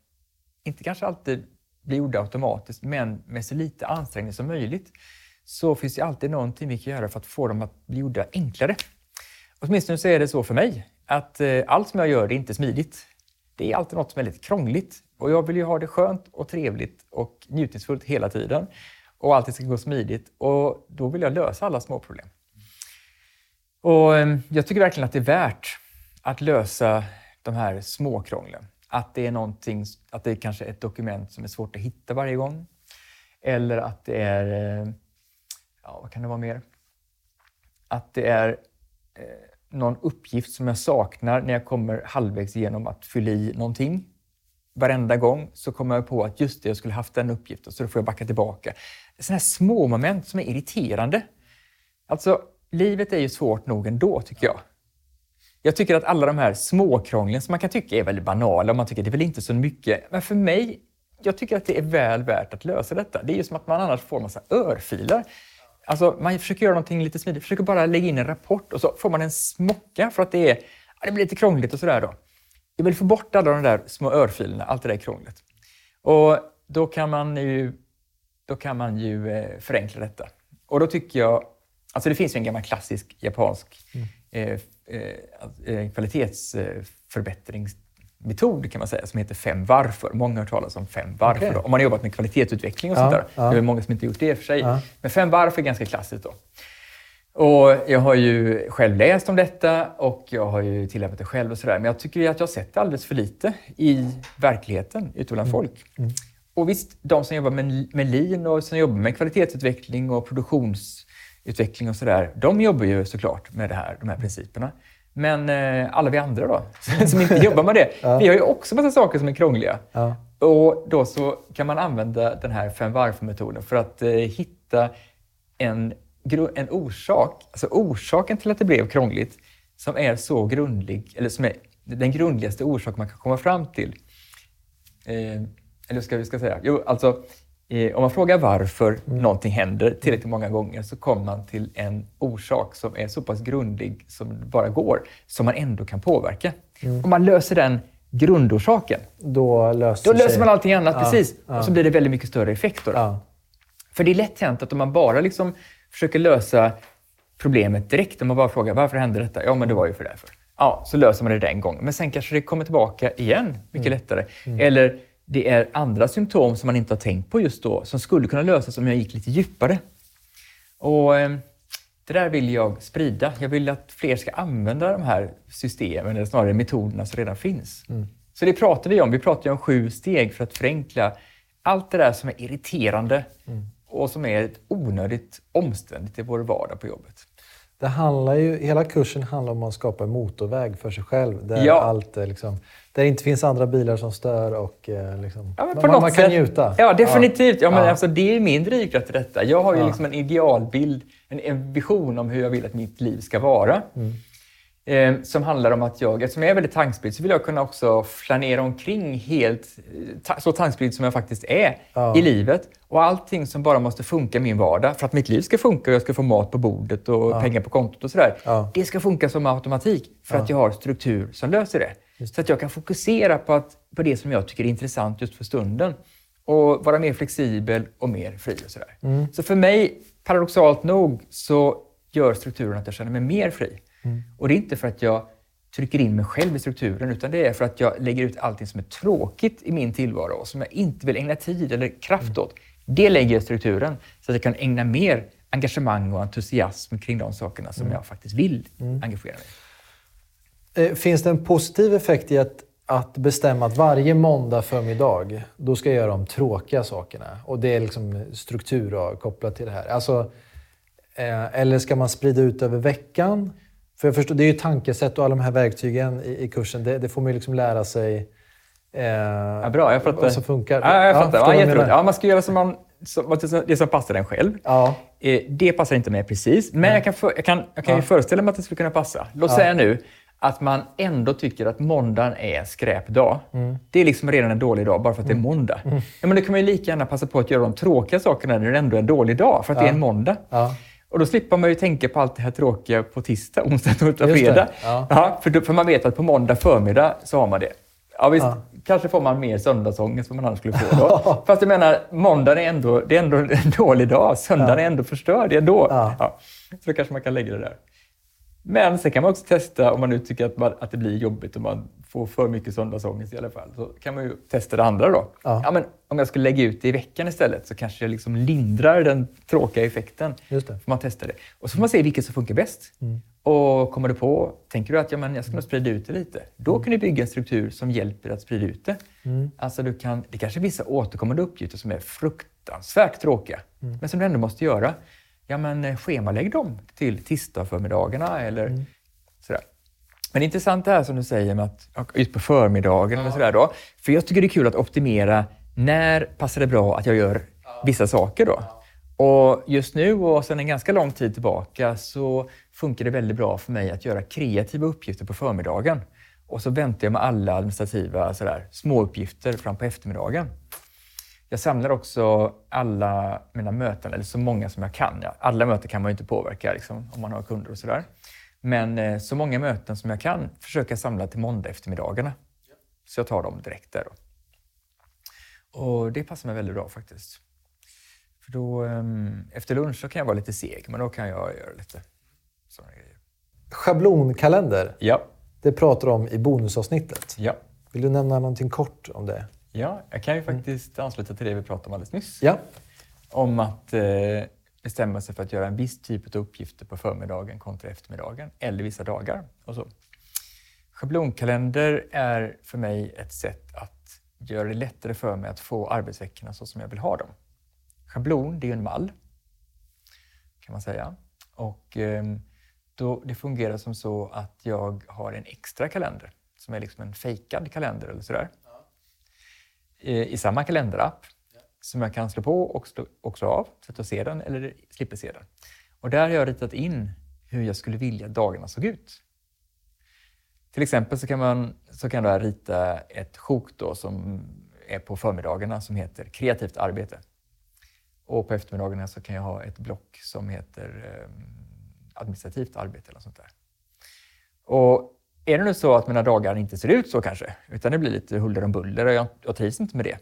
inte kanske alltid bli gjorda automatiskt, men med så lite ansträngning som möjligt, så finns det alltid någonting vi kan göra för att få dem att bli gjorda enklare. Åtminstone så är det så för mig, att eh, allt som jag gör är inte smidigt. Det är alltid något som är lite krångligt och jag vill ju ha det skönt och trevligt och njutningsfullt hela tiden och allting ska gå smidigt. Och då vill jag lösa alla små problem. Och ehm, jag tycker verkligen att det är värt att lösa de här småkrånglen. Att det är någonting, att det kanske är ett dokument som är svårt att hitta varje gång. Eller att det är, ehm, ja vad kan det vara mer? Att det är eh, någon uppgift som jag saknar när jag kommer halvvägs igenom att fylla i någonting. Varenda gång så kommer jag på att just det, jag skulle haft den uppgiften, så då får jag backa tillbaka sådana här små moment som är irriterande. Alltså, livet är ju svårt nog ändå, tycker jag. Jag tycker att alla de här småkrånglen som man kan tycka är väldigt banala och man tycker det är väl inte så mycket. Men för mig, jag tycker att det är väl värt att lösa detta. Det är ju som att man annars får massa örfilar. Alltså, man försöker göra någonting lite smidigt, försöker bara lägga in en rapport och så får man en smocka för att det, är, det blir lite krångligt och sådär. Då. Jag vill få bort alla de där små örfilerna, allt det där krånglet. Och då kan man ju då kan man ju eh, förenkla detta. Och då tycker jag, alltså det finns ju en gammal klassisk japansk mm. eh, eh, eh kvalitetsförbättringsmetod kan man säga, som heter fem varför. Många har hört talas om fem varför. Okay. Om man har jobbat med kvalitetsutveckling och ja, sånt där. Ja. Det är många som inte gjort det i och för sig. Ja. Men fem varför är ganska klassiskt. Då. Och jag har ju själv läst om detta och jag har ju tillämpat det själv och sådär. Men jag tycker att jag har sett det alldeles för lite i verkligheten ute bland mm. folk. Mm. Och visst, de som jobbar med, med lean och som jobbar med kvalitetsutveckling och produktionsutveckling och sådär, de jobbar ju såklart med det här, de här principerna. Men eh, alla vi andra då, (laughs) som inte jobbar med det, (laughs) ja. vi har ju också massa saker som är krångliga. Ja. Och då så kan man använda den här fem varför-metoden för att eh, hitta en, en orsak, alltså orsaken till att det blev krångligt, som är så grundlig, eller som är den grundligaste orsaken man kan komma fram till. Eh, eller ska vi ska säga? Jo, alltså, eh, om man frågar varför mm. någonting händer tillräckligt många gånger så kommer man till en orsak som är så pass grundlig som det bara går, som man ändå kan påverka. Mm. Om man löser den grundorsaken, då löser, då löser man allting annat. Ja, precis. Ja. Och så blir det väldigt mycket större effekt. Ja. För det är lätt hänt att om man bara liksom försöker lösa problemet direkt, om man bara frågar varför hände detta? Ja, men det var ju för därför. Ja, så löser man det den gången. Men sen kanske det kommer tillbaka igen mycket mm. lättare. Mm. Eller det är andra symptom som man inte har tänkt på just då, som skulle kunna lösas om jag gick lite djupare. Och eh, Det där vill jag sprida. Jag vill att fler ska använda de här systemen, eller snarare metoderna som redan finns. Mm. Så det pratar vi om. Vi pratar om sju steg för att förenkla allt det där som är irriterande mm. och som är ett onödigt omständigt i vår vardag på jobbet. Det handlar ju, hela kursen handlar om att skapa en motorväg för sig själv. Där, Ja. allt liksom, där det inte finns andra bilar som stör och eh, liksom, Ja, men man, man, kan njuta. Ja, definitivt. Ja. men Ja. Alltså, det är min drivkraft i detta. Jag har ju liksom en idealbild, en, en vision om hur jag vill att mitt liv ska vara. Mm. Eh, som handlar om att jag, eftersom jag är väldigt tankspridd, så vill jag kunna också flanera omkring helt eh, ta, så tankspridd som jag faktiskt är Ja. i livet. Och allting som bara måste funka i min vardag för att mitt liv ska funka och jag ska få mat på bordet och pengar på kontot och sådär. Ja. Det ska funka som automatik för att jag har struktur som löser det. Så att jag kan fokusera på, att, på det som jag tycker är intressant just för stunden. Och vara mer flexibel och mer fri och sådär. Så för mig, paradoxalt nog, så gör strukturen att jag känner mig mer fri. Och det är inte för att jag trycker in mig själv i strukturen, utan det är för att jag lägger ut allting som är tråkigt i min tillvaro och som jag inte vill ägna tid eller kraft åt. Det lägger jag i strukturen så att jag kan ägna mer engagemang och entusiasm kring de sakerna som jag faktiskt vill engagera mig i. Eh, Finns det en positiv effekt i att, att bestämma att varje måndag förmiddag, då ska jag göra de tråkiga sakerna? Och det är liksom struktur kopplat till det här. Alltså, eh, eller ska man sprida ut över veckan? För jag förstår, det är ju tankesätt och alla de här verktygen i, i kursen. Det, det får man ju liksom lära sig eh, Ja, bra, jag fattar. vad som funkar. Ja, jag fattar. Ja, jag. Ja, man ska göra som man, som, det som passar en själv. Ja. Eh, Det passar inte mig precis, men jag kan, för, jag kan, jag kan ju föreställa mig att det skulle kunna passa. Låt säga nu att man ändå tycker att måndagen är en skräpdag. Mm. Det är liksom redan en dålig dag bara för att det är måndag. Ja, men då kan man ju lika gärna passa på att göra de tråkiga sakerna när det ändå är en dålig dag, för att det är en måndag. Ja. Och då slipper man ju tänka på allt det här tråkiga på tisdag, onsdag, torsdag, fredag. ja. för, då, för man vet att på måndag förmiddag så har man det. Ja, visst, Ja. kanske får man mer söndagsångest än man annars skulle få då. (laughs) Fast jag menar, måndagen är ändå, det är ändå en (laughs) dålig dag. Söndagen är ändå förstörd. Det är. Ja. Så då kanske man kan lägga det där. Men sen kan man också testa, om man nu tycker att, man, att det blir jobbigt och man får för mycket söndagsångest i alla fall, så kan man ju testa det andra då. Ja. men om jag skulle lägga ut det i veckan istället så kanske jag liksom lindrar den tråkiga effekten. Just det. Får man testa det. Och så får man se vilket som funkar bäst. Mm. Och kommer du på, tänker du att ja, men jag ska nog sprida ut det lite, då kan du bygga en struktur som hjälper dig att sprida ut det. Mm. Alltså du kan, det kanske är vissa återkommande uppgifter som är fruktansvärt tråkiga, Mm. men som du ändå måste göra. Ja, men eh, schemalägg dem till tisdag-förmiddagarna eller Mm. sådär. Men det är intressant det här som du säger med att ut på förmiddagen eller sådär då. För jag tycker det är kul att optimera när passar det bra att jag gör vissa saker då. Och just nu och sedan en ganska lång tid tillbaka så funkar det väldigt bra för mig att göra kreativa uppgifter på förmiddagen. Och så väntar jag med alla administrativa sådär, småuppgifter fram på eftermiddagen. Jag samlar också alla mina möten, eller så många som jag kan. Ja, alla möten kan man ju inte påverka liksom, om man har kunder och sådär. Men eh, så många möten som jag kan försöker jag samla till måndag eftermiddagarna. Så jag tar dem direkt där. Då. Och det passar mig väldigt bra faktiskt. För då, ehm, efter lunch så kan jag vara lite seg, men då kan jag göra lite sådana grejer. Schablonkalender, Ja, det pratar du om i bonusavsnittet. ja. Vill du nämna någonting kort om det? Ja, jag kan ju faktiskt ansluta till det vi pratade om alldeles nyss. Ja. Om att eh, bestämma sig för att göra en viss typ av uppgifter på förmiddagen kontra eftermiddagen eller vissa dagar. Och så. Schablonkalender är för mig ett sätt att göra det lättare för mig att få arbetsveckorna så som jag vill ha dem. Schablon, det är en mall, kan man säga. Och ehm, då, det fungerar som så att jag har en extra kalender som är liksom en fejkad kalender eller sådär. I samma kalenderapp som jag kan slå på och slå, också av så att jag ser den eller slipper se den. Och där har jag ritat in hur jag skulle vilja att dagarna såg ut. Till exempel så kan, man, så kan jag rita ett sjok då som är på förmiddagarna som heter kreativt arbete. Och på eftermiddagarna så kan jag ha ett block som heter eh, administrativt arbete eller sånt där. Och är det nu så att mina dagar inte ser ut så kanske, utan det blir lite huller om buller och jag, jag trivs inte med det,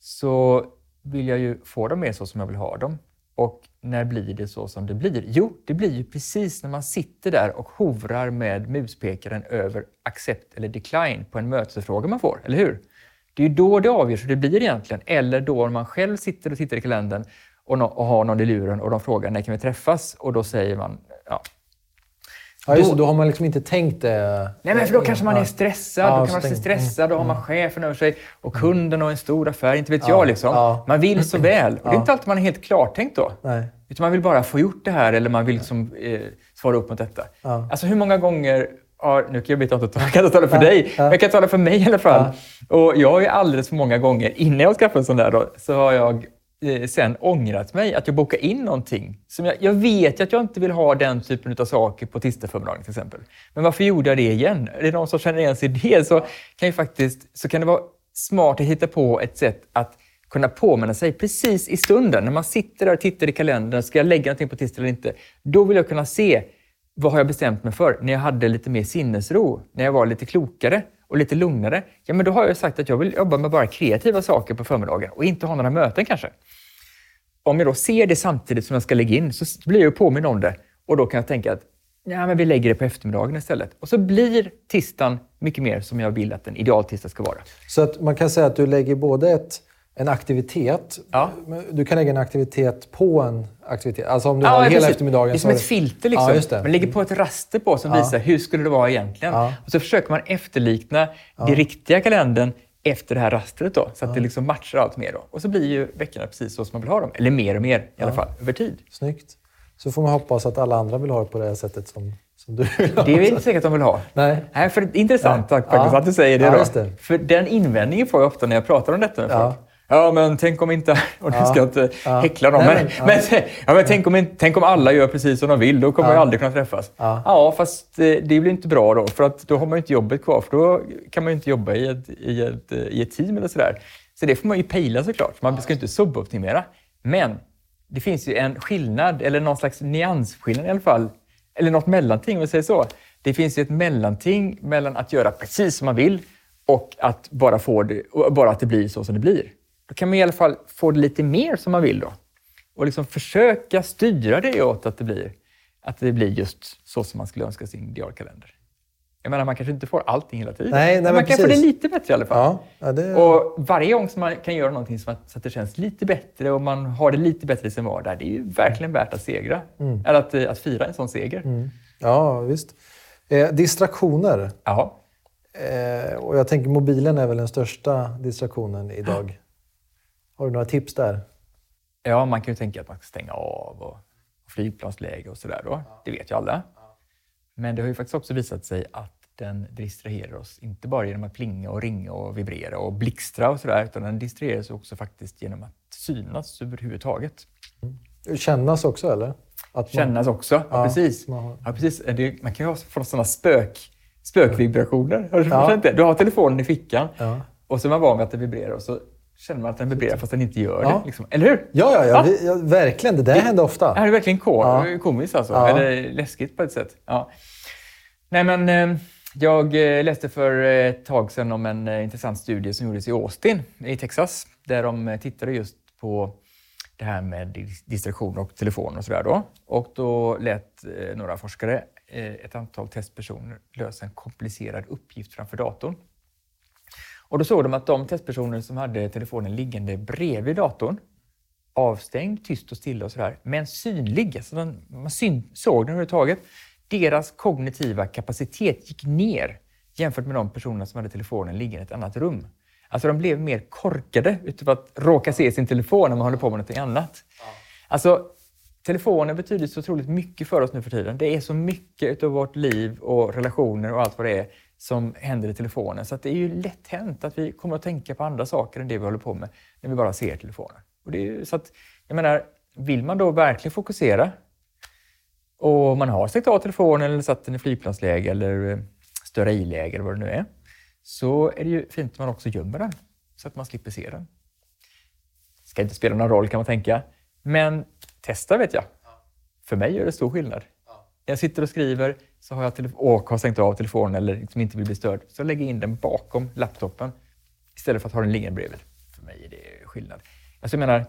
så vill jag ju få dem mer så som jag vill ha dem. Och när blir det så som det blir? Jo, det blir ju precis när man sitter där och hovrar med muspekaren över accept eller decline på en mötesfråga man får, eller hur? Det är ju då det avgörs hur det blir egentligen. Eller då man själv sitter och tittar i kalendern och, no och har någon i luren och de frågar när kan vi träffas? Och då säger man ja, Ja, just Då-. Då har man liksom inte tänkt det. Nej, men för då kanske man är stressad. Ja, då kan man vara stressad. Då har man chefen över sig och kunden och en stor affär. Inte vet Ja, jag liksom. ja. Man vill så (clears throat) väl. Och det är inte alltid man är helt klartänkt då. Nej. Utan man vill bara få gjort det här eller man vill liksom, eh, svara upp mot detta. Alltså hur många gånger har, nu kan jag byta inte jag kan inte tala för dig, men jag kan tala för mig i alla fall. Och jag har ju alldeles för många gånger, innan jag skaffade en sån där då, så har jag Eh, sen ångrat mig att jag bokade in någonting. Som jag, jag vet ju att jag inte vill ha den typen av saker på tisdagsförmiddagen till exempel. Men varför gjorde jag det igen? Är det någon som känner igen sig i det så kan, ju faktiskt, så kan det vara smart att hitta på ett sätt att kunna påminna sig precis i stunden. När man sitter där och tittar i kalendern, ska jag lägga någonting på tisdag eller inte? Då vill jag kunna se vad har jag bestämt mig för? När jag hade lite mer sinnesro, när jag var lite klokare och lite lugnare. Ja, men då har jag sagt att jag vill jobba med bara kreativa saker på förmiddagen och inte ha några möten kanske. Om jag då ser det samtidigt som jag ska lägga in så blir jag påmind påminn om det och då kan jag tänka att ja, men vi lägger det på eftermiddagen istället. Och så blir tisdagen mycket mer som jag vill att en idealtisdag ska vara. Så att man kan säga att du lägger både ett, en aktivitet, Ja. du kan lägga en aktivitet på en aktivitet. Alltså om du har hela precis. eftermiddagen. Det är som ett filter. Liksom. Ja. Man lägger på ett raster på som Ja. visar hur skulle det vara egentligen. Ja. Och så försöker man efterlikna det riktiga kalendern efter det här rastret då, så att det liksom matchar allt mer. Då. Och så blir ju veckorna precis så som man vill ha dem. Eller mer och mer i alla fall, över tid. Snyggt. Så får man hoppas att alla andra vill ha det på det här sättet som, som du vill ha. Det är väl inte säkert att de vill ha. Nej. Nej, för intressant Ja. faktiskt Ja. att du säger det. Ja, det. För den invändningen får jag ofta när jag pratar om detta med Ja. folk. Ja, men tänk om inte... (laughs) Och nu ska jag inte Ja. häckla dem. Nej, men, men, men, ja. (laughs) ja. men, tänk, om, tänk om alla gör precis som de vill. Då kommer Ja. vi aldrig kunna träffas. Ja. Ja. fast eh, det blir inte bra då. För att då har man ju inte jobbet kvar. För då kan man ju inte jobba i ett, i ett, i ett team eller sådär. Så det får man ju pejla såklart. Man ska ju inte suboptimera. Men det finns ju en skillnad, eller någon slags nyansskillnad i alla fall. Eller något mellanting, om vi säger så. Det finns ju ett mellanting mellan att göra precis som man vill och att bara få det, bara att det blir så som det blir. Då kan man i alla fall få det lite mer som man vill då. Och liksom försöka styra det åt att det blir, att det blir just så som man skulle önska sin idealkalender. Jag menar, man kanske inte får allting hela tiden. Nej, nej, men men man kan få det precis. lite bättre i alla fall. Ja, ja, det, Och varje gång som man kan göra någonting som att, så att det känns lite bättre och man har det lite bättre i sin vardag, det är ju verkligen värt att segra. Eller att, eh, att fira en sån seger. ja visst. Eh, distraktioner. Jaha. Eh, och jag tänker mobilen är väl den största distraktionen idag. Har du några tips där? Ja, man kan ju tänka att man ska stänga av och flygplansläge och sådär då. Det vet ju alla. Men det har ju faktiskt också visat sig att den distraherar oss, inte bara genom att plinga och ringa och vibrera och blixtra och sådär, utan den distraherar oss också faktiskt genom att synas överhuvudtaget. Kännas också eller? Att man- Kännas också. Ja, Ja, precis. man Ja, precis. Det, man kan ju få sådana spök, spökvibrationer. Har du Ja. Du har telefonen i fickan Ja. och så är man van vid att det vibrerar och så känner man att den vibrerar fast den inte gör Ja. det. Liksom. Eller hur? Ja, ja, ja, vi, ja verkligen. Det där händer ofta. Det här är verkligen ko- Ja. komiskt alltså. Eller läskigt på ett sätt. Ja. Nej, men, eh, jag eh, läste för ett tag sedan om en eh, intressant studie som gjordes i Austin i Texas. Där de eh, tittade just på det här med dis- distraktion och telefon och sådär. Då. Och då lät eh, några forskare eh, ett antal testpersoner lösa en komplicerad uppgift framför datorn. Och då såg de att de testpersoner som hade telefonen liggande bredvid datorn, avstängd, tyst och stilla och sådär, men synlig, alltså den, man syn, såg den överhuvudtaget, deras kognitiva kapacitet gick ner jämfört med de personer som hade telefonen liggande i ett annat rum. Alltså de blev mer korkade utav att råka se sin telefon när man håller på med något annat. Alltså, telefonen betyder så otroligt mycket för oss nu för tiden. Det är så mycket utav vårt liv och relationer och allt vad det är som händer i telefonen. Så det är ju lätt hänt att vi kommer att tänka på andra saker än det vi håller på med när vi bara ser telefonen. Och det är så att, jag menar, vill man då verkligen fokusera och man har stängt av telefonen eller satt den i flygplansläge eller eh, störa i-läge eller vad det nu är, så är det ju fint att man också gömmer den så att man slipper se den. Ska inte spela någon roll kan man tänka, men testa vet jag. För mig gör det stor skillnad. Jag sitter och skriver så har jag och har stängt av telefonen eller liksom inte vill bli störd, så lägger jag in den bakom laptopen istället för att ha den liggande bredvid. För mig är det skillnad. Alltså jag menar,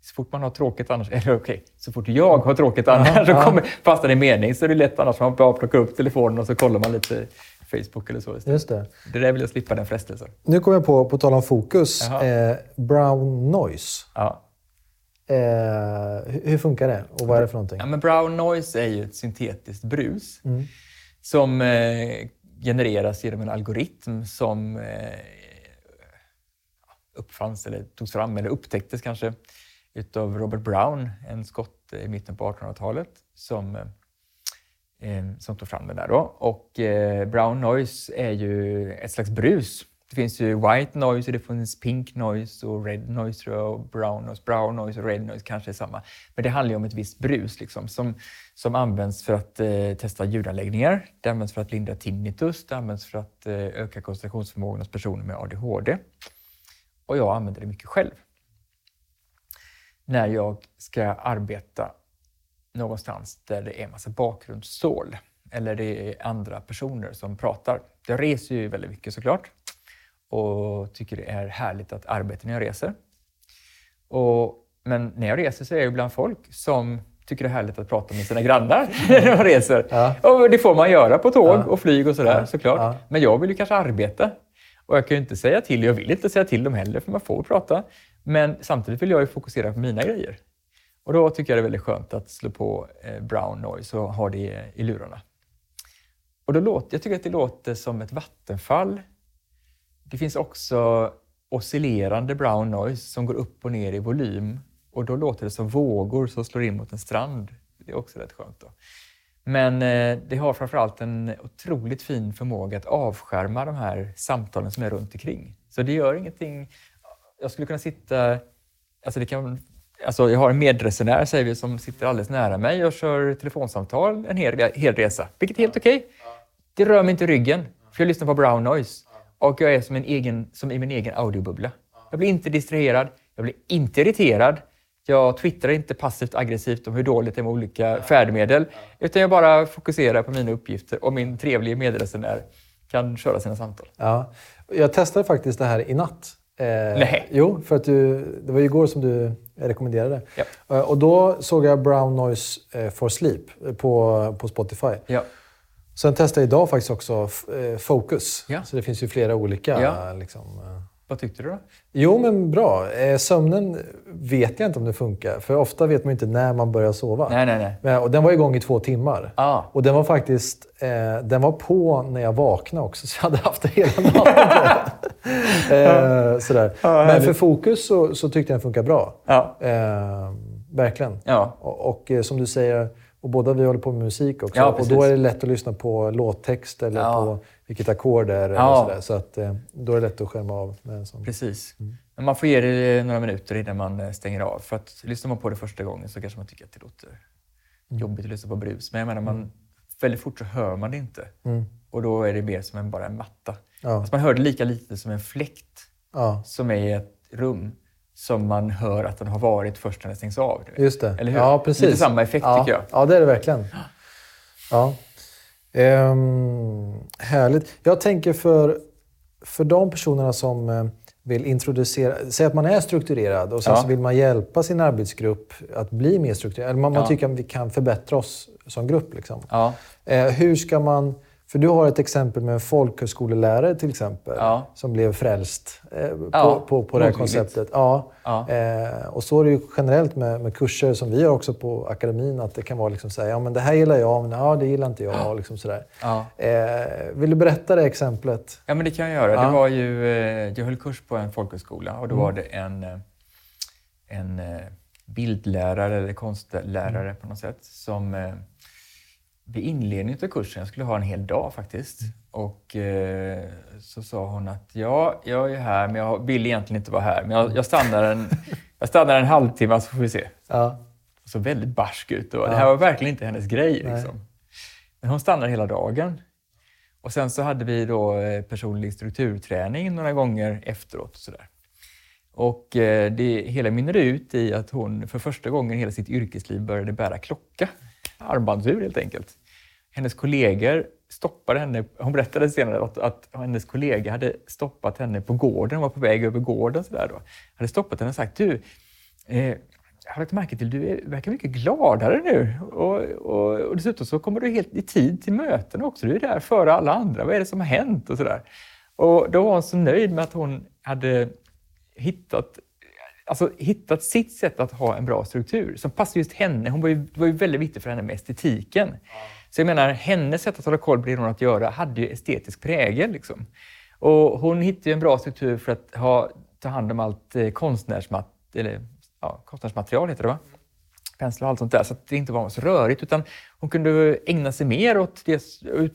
så fort man har tråkigt annars, (laughs) eller okej, så fort jag har tråkigt annars (laughs) så ja. kommer, fastnar det i mening så är det lätt annars man bara plockar upp telefonen och så kollar man lite Facebook eller så istället. Just det. Det där vill jag slippa den frestelsen. Nu kommer jag på, på tal om fokus, eh, brown noise. Ja. Eh, hur funkar det och vad är det för någonting? Ja, men brown noise är ju ett syntetiskt brus Mm. som eh, genereras genom en algoritm som eh, uppfanns eller togs fram eller upptäcktes kanske utav Robert Brown, en skott i mitten på 1800-talet som, eh, som tog fram den där. Då. Och eh, brown noise är ju ett slags brus. Det finns ju white noise, och det finns pink noise och red noise tror jag, och brown noise. Brown noise och red noise kanske är samma. Men det handlar ju om ett visst brus liksom, som, som används för att eh, testa ljudanläggningar. Det används för att lindra tinnitus. Det används för att eh, öka koncentrationsförmågan hos personer med ADHD. Och jag använder det mycket själv. När jag ska arbeta någonstans där det är en massa bakgrundssål eller det är andra personer som pratar. Jag reser ju väldigt mycket såklart och tycker det är härligt att arbeta när jag reser. Och, men när jag reser så är jag bland folk som tycker det är härligt att prata med sina grannar (laughs) när de reser. Ja. Och det får man göra på tåg Ja. och flyg och sådär Ja. såklart. Men jag vill ju kanske arbeta. Och jag kan ju inte säga till, jag vill inte säga till dem heller för man får prata. Men samtidigt vill jag ju fokusera på mina grejer. Och då tycker jag det är väldigt skönt att slå på eh, brown noise och ha det i lurarna. Och då låter, jag tycker att det låter som ett vattenfall. Det finns också oscillerande brown noise som går upp och ner i volym. Och då låter det som vågor som slår in mot en strand. Det är också rätt skönt. Då. Men eh, det har framförallt en otroligt fin förmåga att avskärma de här samtalen som är runt omkring. Så det gör ingenting. Jag skulle kunna sitta... Alltså det kan, alltså jag har en medresenär säger vi, som sitter alldeles nära mig och kör telefonsamtal en hel, hel resa, vilket är helt okej. Det rör mig inte i ryggen, för jag lyssnar på brown noise. Och jag är som, en egen, som i min egen audiobubbla. Jag blir inte distraherad, jag blir inte irriterad. Jag twittrar inte passivt aggressivt om hur dåligt det är med olika färdmedel. Utan jag bara fokuserar på mina uppgifter och min trevliga medresenär kan köra sina samtal. Ja. Jag testade faktiskt det här i natt. Eh, Nej. Jo, för att du, det var ju igår som du rekommenderade. Ja. Eh, Och då såg jag Brown Noise eh, for Sleep på, på Spotify. Ja. Sen testade jag idag faktiskt också eh, Focus. Ja. Så det finns ju flera olika. Ja. Liksom, eh. Vad tyckte du då? Jo, men bra. Eh, Sömnen vet jag inte om det funkar. För ofta vet man inte när man börjar sova. Nej, nej, nej. Men, och den var igång i två timmar. Ah. Och den var faktiskt eh, den var på när jag vaknade också, (laughs) så jag hade haft det hela natten. (laughs) eh, sådär. Men för fokus så, så tyckte jag den funkar bra. Ja. Eh, verkligen. Ja. Och, och som du säger, och båda vi håller på med musik också. Ja, och då är det lätt att lyssna på låttext eller Ja. på vilket ackord det är. Ja. sådär. Så att, eh, då är det lätt att skärma av med en sån. Precis. Men man får ge det några minuter innan man eh, stänger av. För att lyssnar man på det första gången så kanske man tycker att det låter jobbigt att lyssna på brus. Men jag menar, man, väldigt fort så hör man det inte. Mm. Och då är det mer som en, bara en matta. Ja. Alltså man hör det lika lite som en fläkt som är i ett rum som man hör att den har varit först när den stängs av. just det. Eller hur? Ja, precis. Lite samma effekt ja. tycker jag. Ja, det är det verkligen. Ja. Ehm, härligt. Jag tänker för, för de personerna som eh, vill introducera... Säg att man är strukturerad och sen Ja. så vill man hjälpa sin arbetsgrupp att bli mer strukturerad. Eller man, man Ja. tycker att vi kan förbättra oss som grupp. Liksom. Ja. Eh, hur ska man... För du har ett exempel med en folkhögskolelärare till exempel. Ja. Som blev frälst eh, på, Ja, på, på det här konceptet. Ja. Ja. Eh, och så är det ju generellt med, med kurser som vi har också på akademin. Att det kan vara liksom så här, ja men det här gillar jag, men ja, det gillar inte jag. Liksom så där. Ja. Eh, vill du berätta det exemplet? Ja, men det kan jag göra. Ja. Det var ju, eh, jag höll kurs på en folkhögskola och då Mm. var det en, eh, en eh, bildlärare eller konstlärare Mm. på något sätt som vid inledningen av kursen, jag skulle ha en hel dag faktiskt, och eh, så sa hon att ja, jag är här men jag vill egentligen inte vara här, men jag, jag, stannar, en, (laughs) jag stannar en halvtimme så får vi se. Ja. Och så väldigt barsk ut. Och Ja. Det här var verkligen inte hennes grej. Liksom. Men hon stannade hela dagen. Och sen så hade vi då eh, personlig strukturträning några gånger efteråt. Och, sådär. och eh, det hela mynnade ut i att hon för första gången i hela sitt yrkesliv började bära klocka. Armbandsur helt enkelt. Hennes kollegor stoppade henne. Hon berättade senare att, att hennes kollega hade stoppat henne på gården. Hon var på väg över gården. Så där då. Hade stoppat henne och sagt du, eh, jag har lagt märke till du är, verkar mycket gladare nu. Och, och, och dessutom så kommer du helt i tid till möten också. Du är där före alla andra. Vad är det som har hänt? Och, så där. och då var hon så nöjd med att hon hade hittat alltså, hittat sitt sätt att ha en bra struktur som passar just henne. Hon var ju, det var ju väldigt viktigt för henne med estetiken. Så jag menar, hennes sätt att hålla koll på det hon att göra hade ju estetisk prägel. Liksom. Och hon hittade en bra struktur för att ha, ta hand om allt eh, konstnärsmat, eller, ja, konstnärsmaterial, heter det va? penslar och allt sånt där, så att det inte var så rörigt. Utan hon kunde ägna sig mer åt det,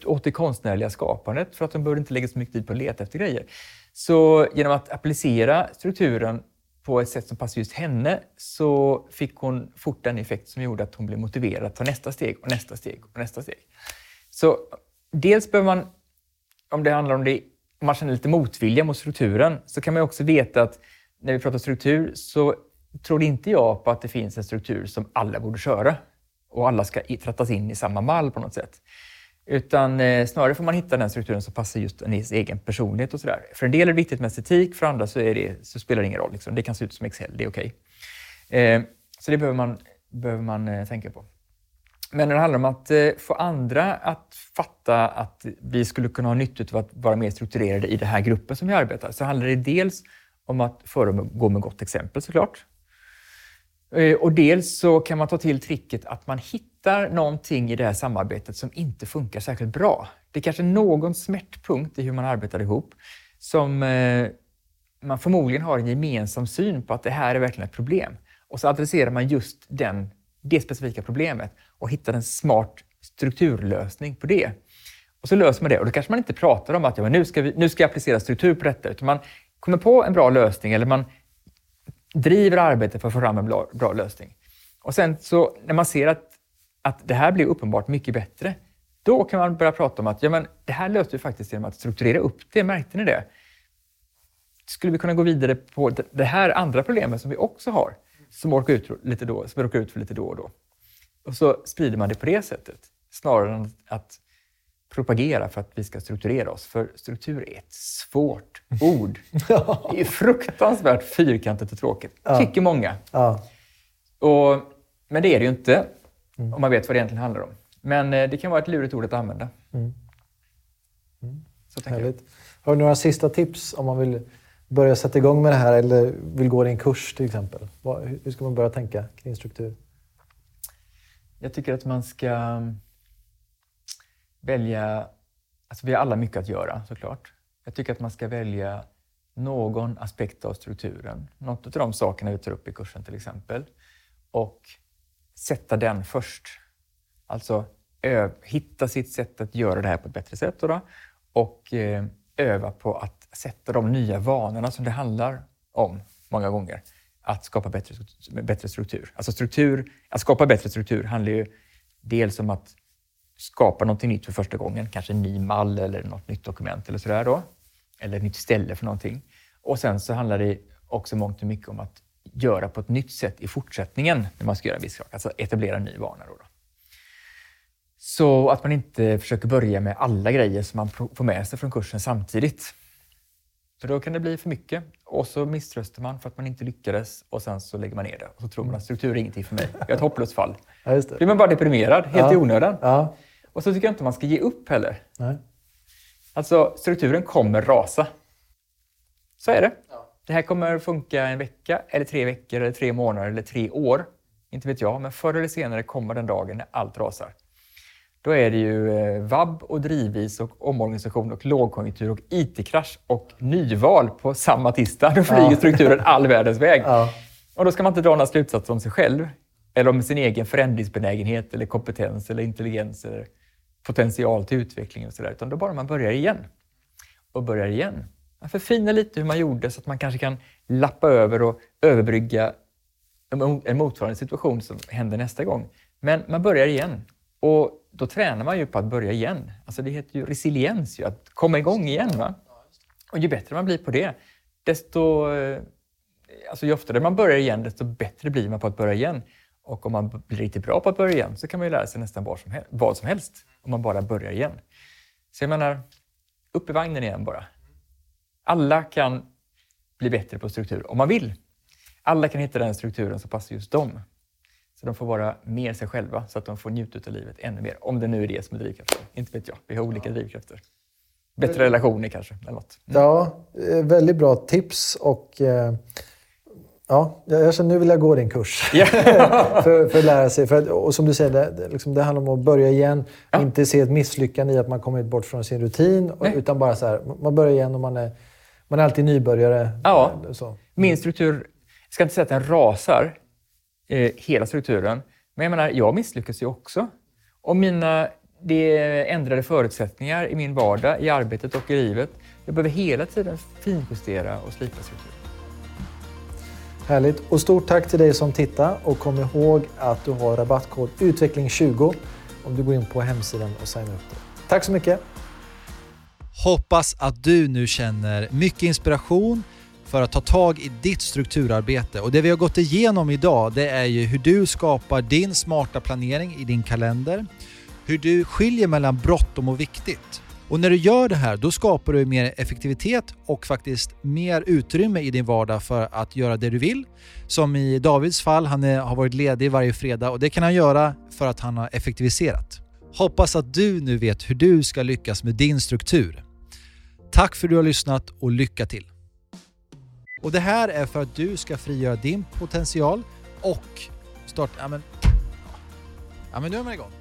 åt det konstnärliga skapandet för att hon behövde inte lägga så mycket tid på att leta efter grejer. Så genom att applicera strukturen på ett sätt som passade just henne så fick hon fort den effekt som gjorde att hon blev motiverad att ta nästa steg och nästa steg och nästa steg. Så dels behöver man, om det handlar om det, om man känner lite motvilja mot strukturen, så kan man också veta att när vi pratar struktur så tror inte jag på att det finns en struktur som alla borde köra och alla ska trattas in i samma mall på något sätt. Utan eh, snarare får man hitta den strukturen som passar just ens egen personlighet och sådär. För en del är det viktigt med estetik, för andra så, är det, så spelar det ingen roll. Liksom. Det kan se ut som Excel, det är okej. Okay. Eh, så det behöver man, behöver man eh, tänka på. Men när det handlar om att eh, få andra att fatta att vi skulle kunna ha nytta av att vara mer strukturerade i den här gruppen som vi arbetar, så handlar det dels om att föregå med gott exempel såklart. Eh, och dels så kan man ta till tricket att man hittar någonting i det här samarbetet som inte funkar särskilt bra. Det är kanske någon smärtpunkt i hur man arbetar ihop som eh, man förmodligen har en gemensam syn på att det här är verkligen ett problem. Och så adresserar man just den, det specifika problemet och hittar en smart strukturlösning på det. Och så löser man det. Och då kanske man inte pratar om att ja, men nu, ska vi, nu ska jag applicera struktur på detta, utan man kommer på en bra lösning eller man driver arbetet för att få fram en bra, bra lösning. Och sen så när man ser att, att det här blir uppenbart mycket bättre, då kan man börja prata om att ja, men det här löste vi faktiskt genom att strukturera upp det. Märkte ni det? Skulle vi kunna gå vidare på det här andra problemet som vi också har, som, orkar ut lite då, som vi råkar ut för lite då och då? Och så sprider man det på det sättet, snarare än att propagera för att vi ska strukturera oss. För struktur är ett svårt (laughs) ord. Det är fruktansvärt fyrkantigt och tråkigt, ja. tycker många. Ja. Och, men det är det ju inte, mm. om man vet vad det egentligen handlar om. Men eh, det kan vara ett lurigt ord att använda. Mm. Mm. Så tänker jag. Har du några sista tips om man vill börja sätta igång med det här eller vill gå i en kurs till exempel? Hur ska man börja tänka kring struktur? Jag tycker att man ska välja... Alltså vi har alla mycket att göra såklart. Jag tycker att man ska välja någon aspekt av strukturen. Något av de sakerna vi tar upp i kursen till exempel. Och sätta den först. Alltså hitta sitt sätt att göra det här på ett bättre sätt. Då, och eh, öva på att sätta de nya vanorna som det handlar om många gånger. Att skapa bättre, bättre struktur. Alltså struktur, att skapa bättre struktur handlar ju dels om att skapa någonting nytt för första gången, kanske en ny mall eller något nytt dokument eller sådär då. Eller ett nytt ställe för någonting. Och sen så handlar det också mångt och mycket om att göra på ett nytt sätt i fortsättningen när man ska göra en viss sak. Alltså etablera en ny vana. Då, då. Så att man inte försöker börja med alla grejer som man får med sig från kursen samtidigt. För då kan det bli för mycket och så misströstar man för att man inte lyckades och sen så lägger man ner det. Och så tror man att struktur är ingenting för mig. Jag är ett hopplöst fall. Ja, just det. blir man bara deprimerad, helt ja. i onödan. Ja. Och så tycker jag inte man ska ge upp heller. Nej. Alltså, strukturen kommer rasa. Så är det. Ja. Det här kommer funka en vecka, eller tre veckor, eller tre månader eller tre år. Inte vet jag, men förr eller senare kommer den dagen när allt rasar. Då är det ju eh, vab och drivis och omorganisation och lågkonjunktur och IT-krasch och nyval på samma tisdag. Då flyger ja. strukturen all världens väg. Ja. Och då ska man inte dra några slutsatser om sig själv eller om sin egen förändringsbenägenhet eller kompetens eller intelligens eller potential till utveckling och sådär. Utan då bara man börjar igen. Och börjar igen. Man förfinar lite hur man gjorde så att man kanske kan lappa över och överbrygga en motsvarande situation som händer nästa gång. Men man börjar igen. Och då tränar man ju på att börja igen. Alltså det heter ju resiliens, ju, att komma igång igen. Va? Och ju bättre man blir på det, desto... Eh, alltså ju oftare man börjar igen, desto bättre blir man på att börja igen. Och om man blir riktigt bra på att börja igen så kan man ju lära sig nästan vad som, helst, vad som helst om man bara börjar igen. Så jag menar, upp i vagnen igen bara. Alla kan bli bättre på struktur om man vill. Alla kan hitta den strukturen som passar just dem. Så de får vara mer sig själva så att de får njuta av livet ännu mer. Om det nu är det som är drivkraften. Inte vet jag. Vi har olika drivkrafter. Bättre relationer kanske, eller något. Mm. Ja, eh, väldigt bra tips och eh, Ja, jag känner nu vill jag gå din kurs. (laughs) (laughs) För, för att lära sig. För att, och som du säger, det, det, liksom, det handlar om att börja igen. Ja. Inte se ett misslyckande i att man kommit bort från sin rutin. Nej. Utan bara så här, man börjar igen och man är, man är alltid nybörjare. Ja. Så. Min struktur, jag ska inte säga att den rasar, eh, hela strukturen. Men jag menar, jag misslyckas ju också. Och mina det ändrade förutsättningar i min vardag, i arbetet och i livet. Jag behöver hela tiden finjustera och slipa strukturen. Härligt. Och stort tack till dig som tittar. Och kom ihåg att du har rabattkod utveckling20 om du går in på hemsidan och signar upp dig. Tack så mycket. Hoppas att du nu känner mycket inspiration för att ta tag i ditt strukturarbete. Och det vi har gått igenom idag det är ju hur du skapar din smarta planering i din kalender. Hur du skiljer mellan bråttom och viktigt. Och när du gör det här då skapar du mer effektivitet och faktiskt mer utrymme i din vardag för att göra det du vill. Som i Davids fall, han är, har varit ledig varje fredag och det kan han göra för att han har effektiviserat. Hoppas att du nu vet hur du ska lyckas med din struktur. Tack för att du har lyssnat och lycka till! Och Det här är för att du ska frigöra din potential och starta... Ja men, ja, men nu är man igång.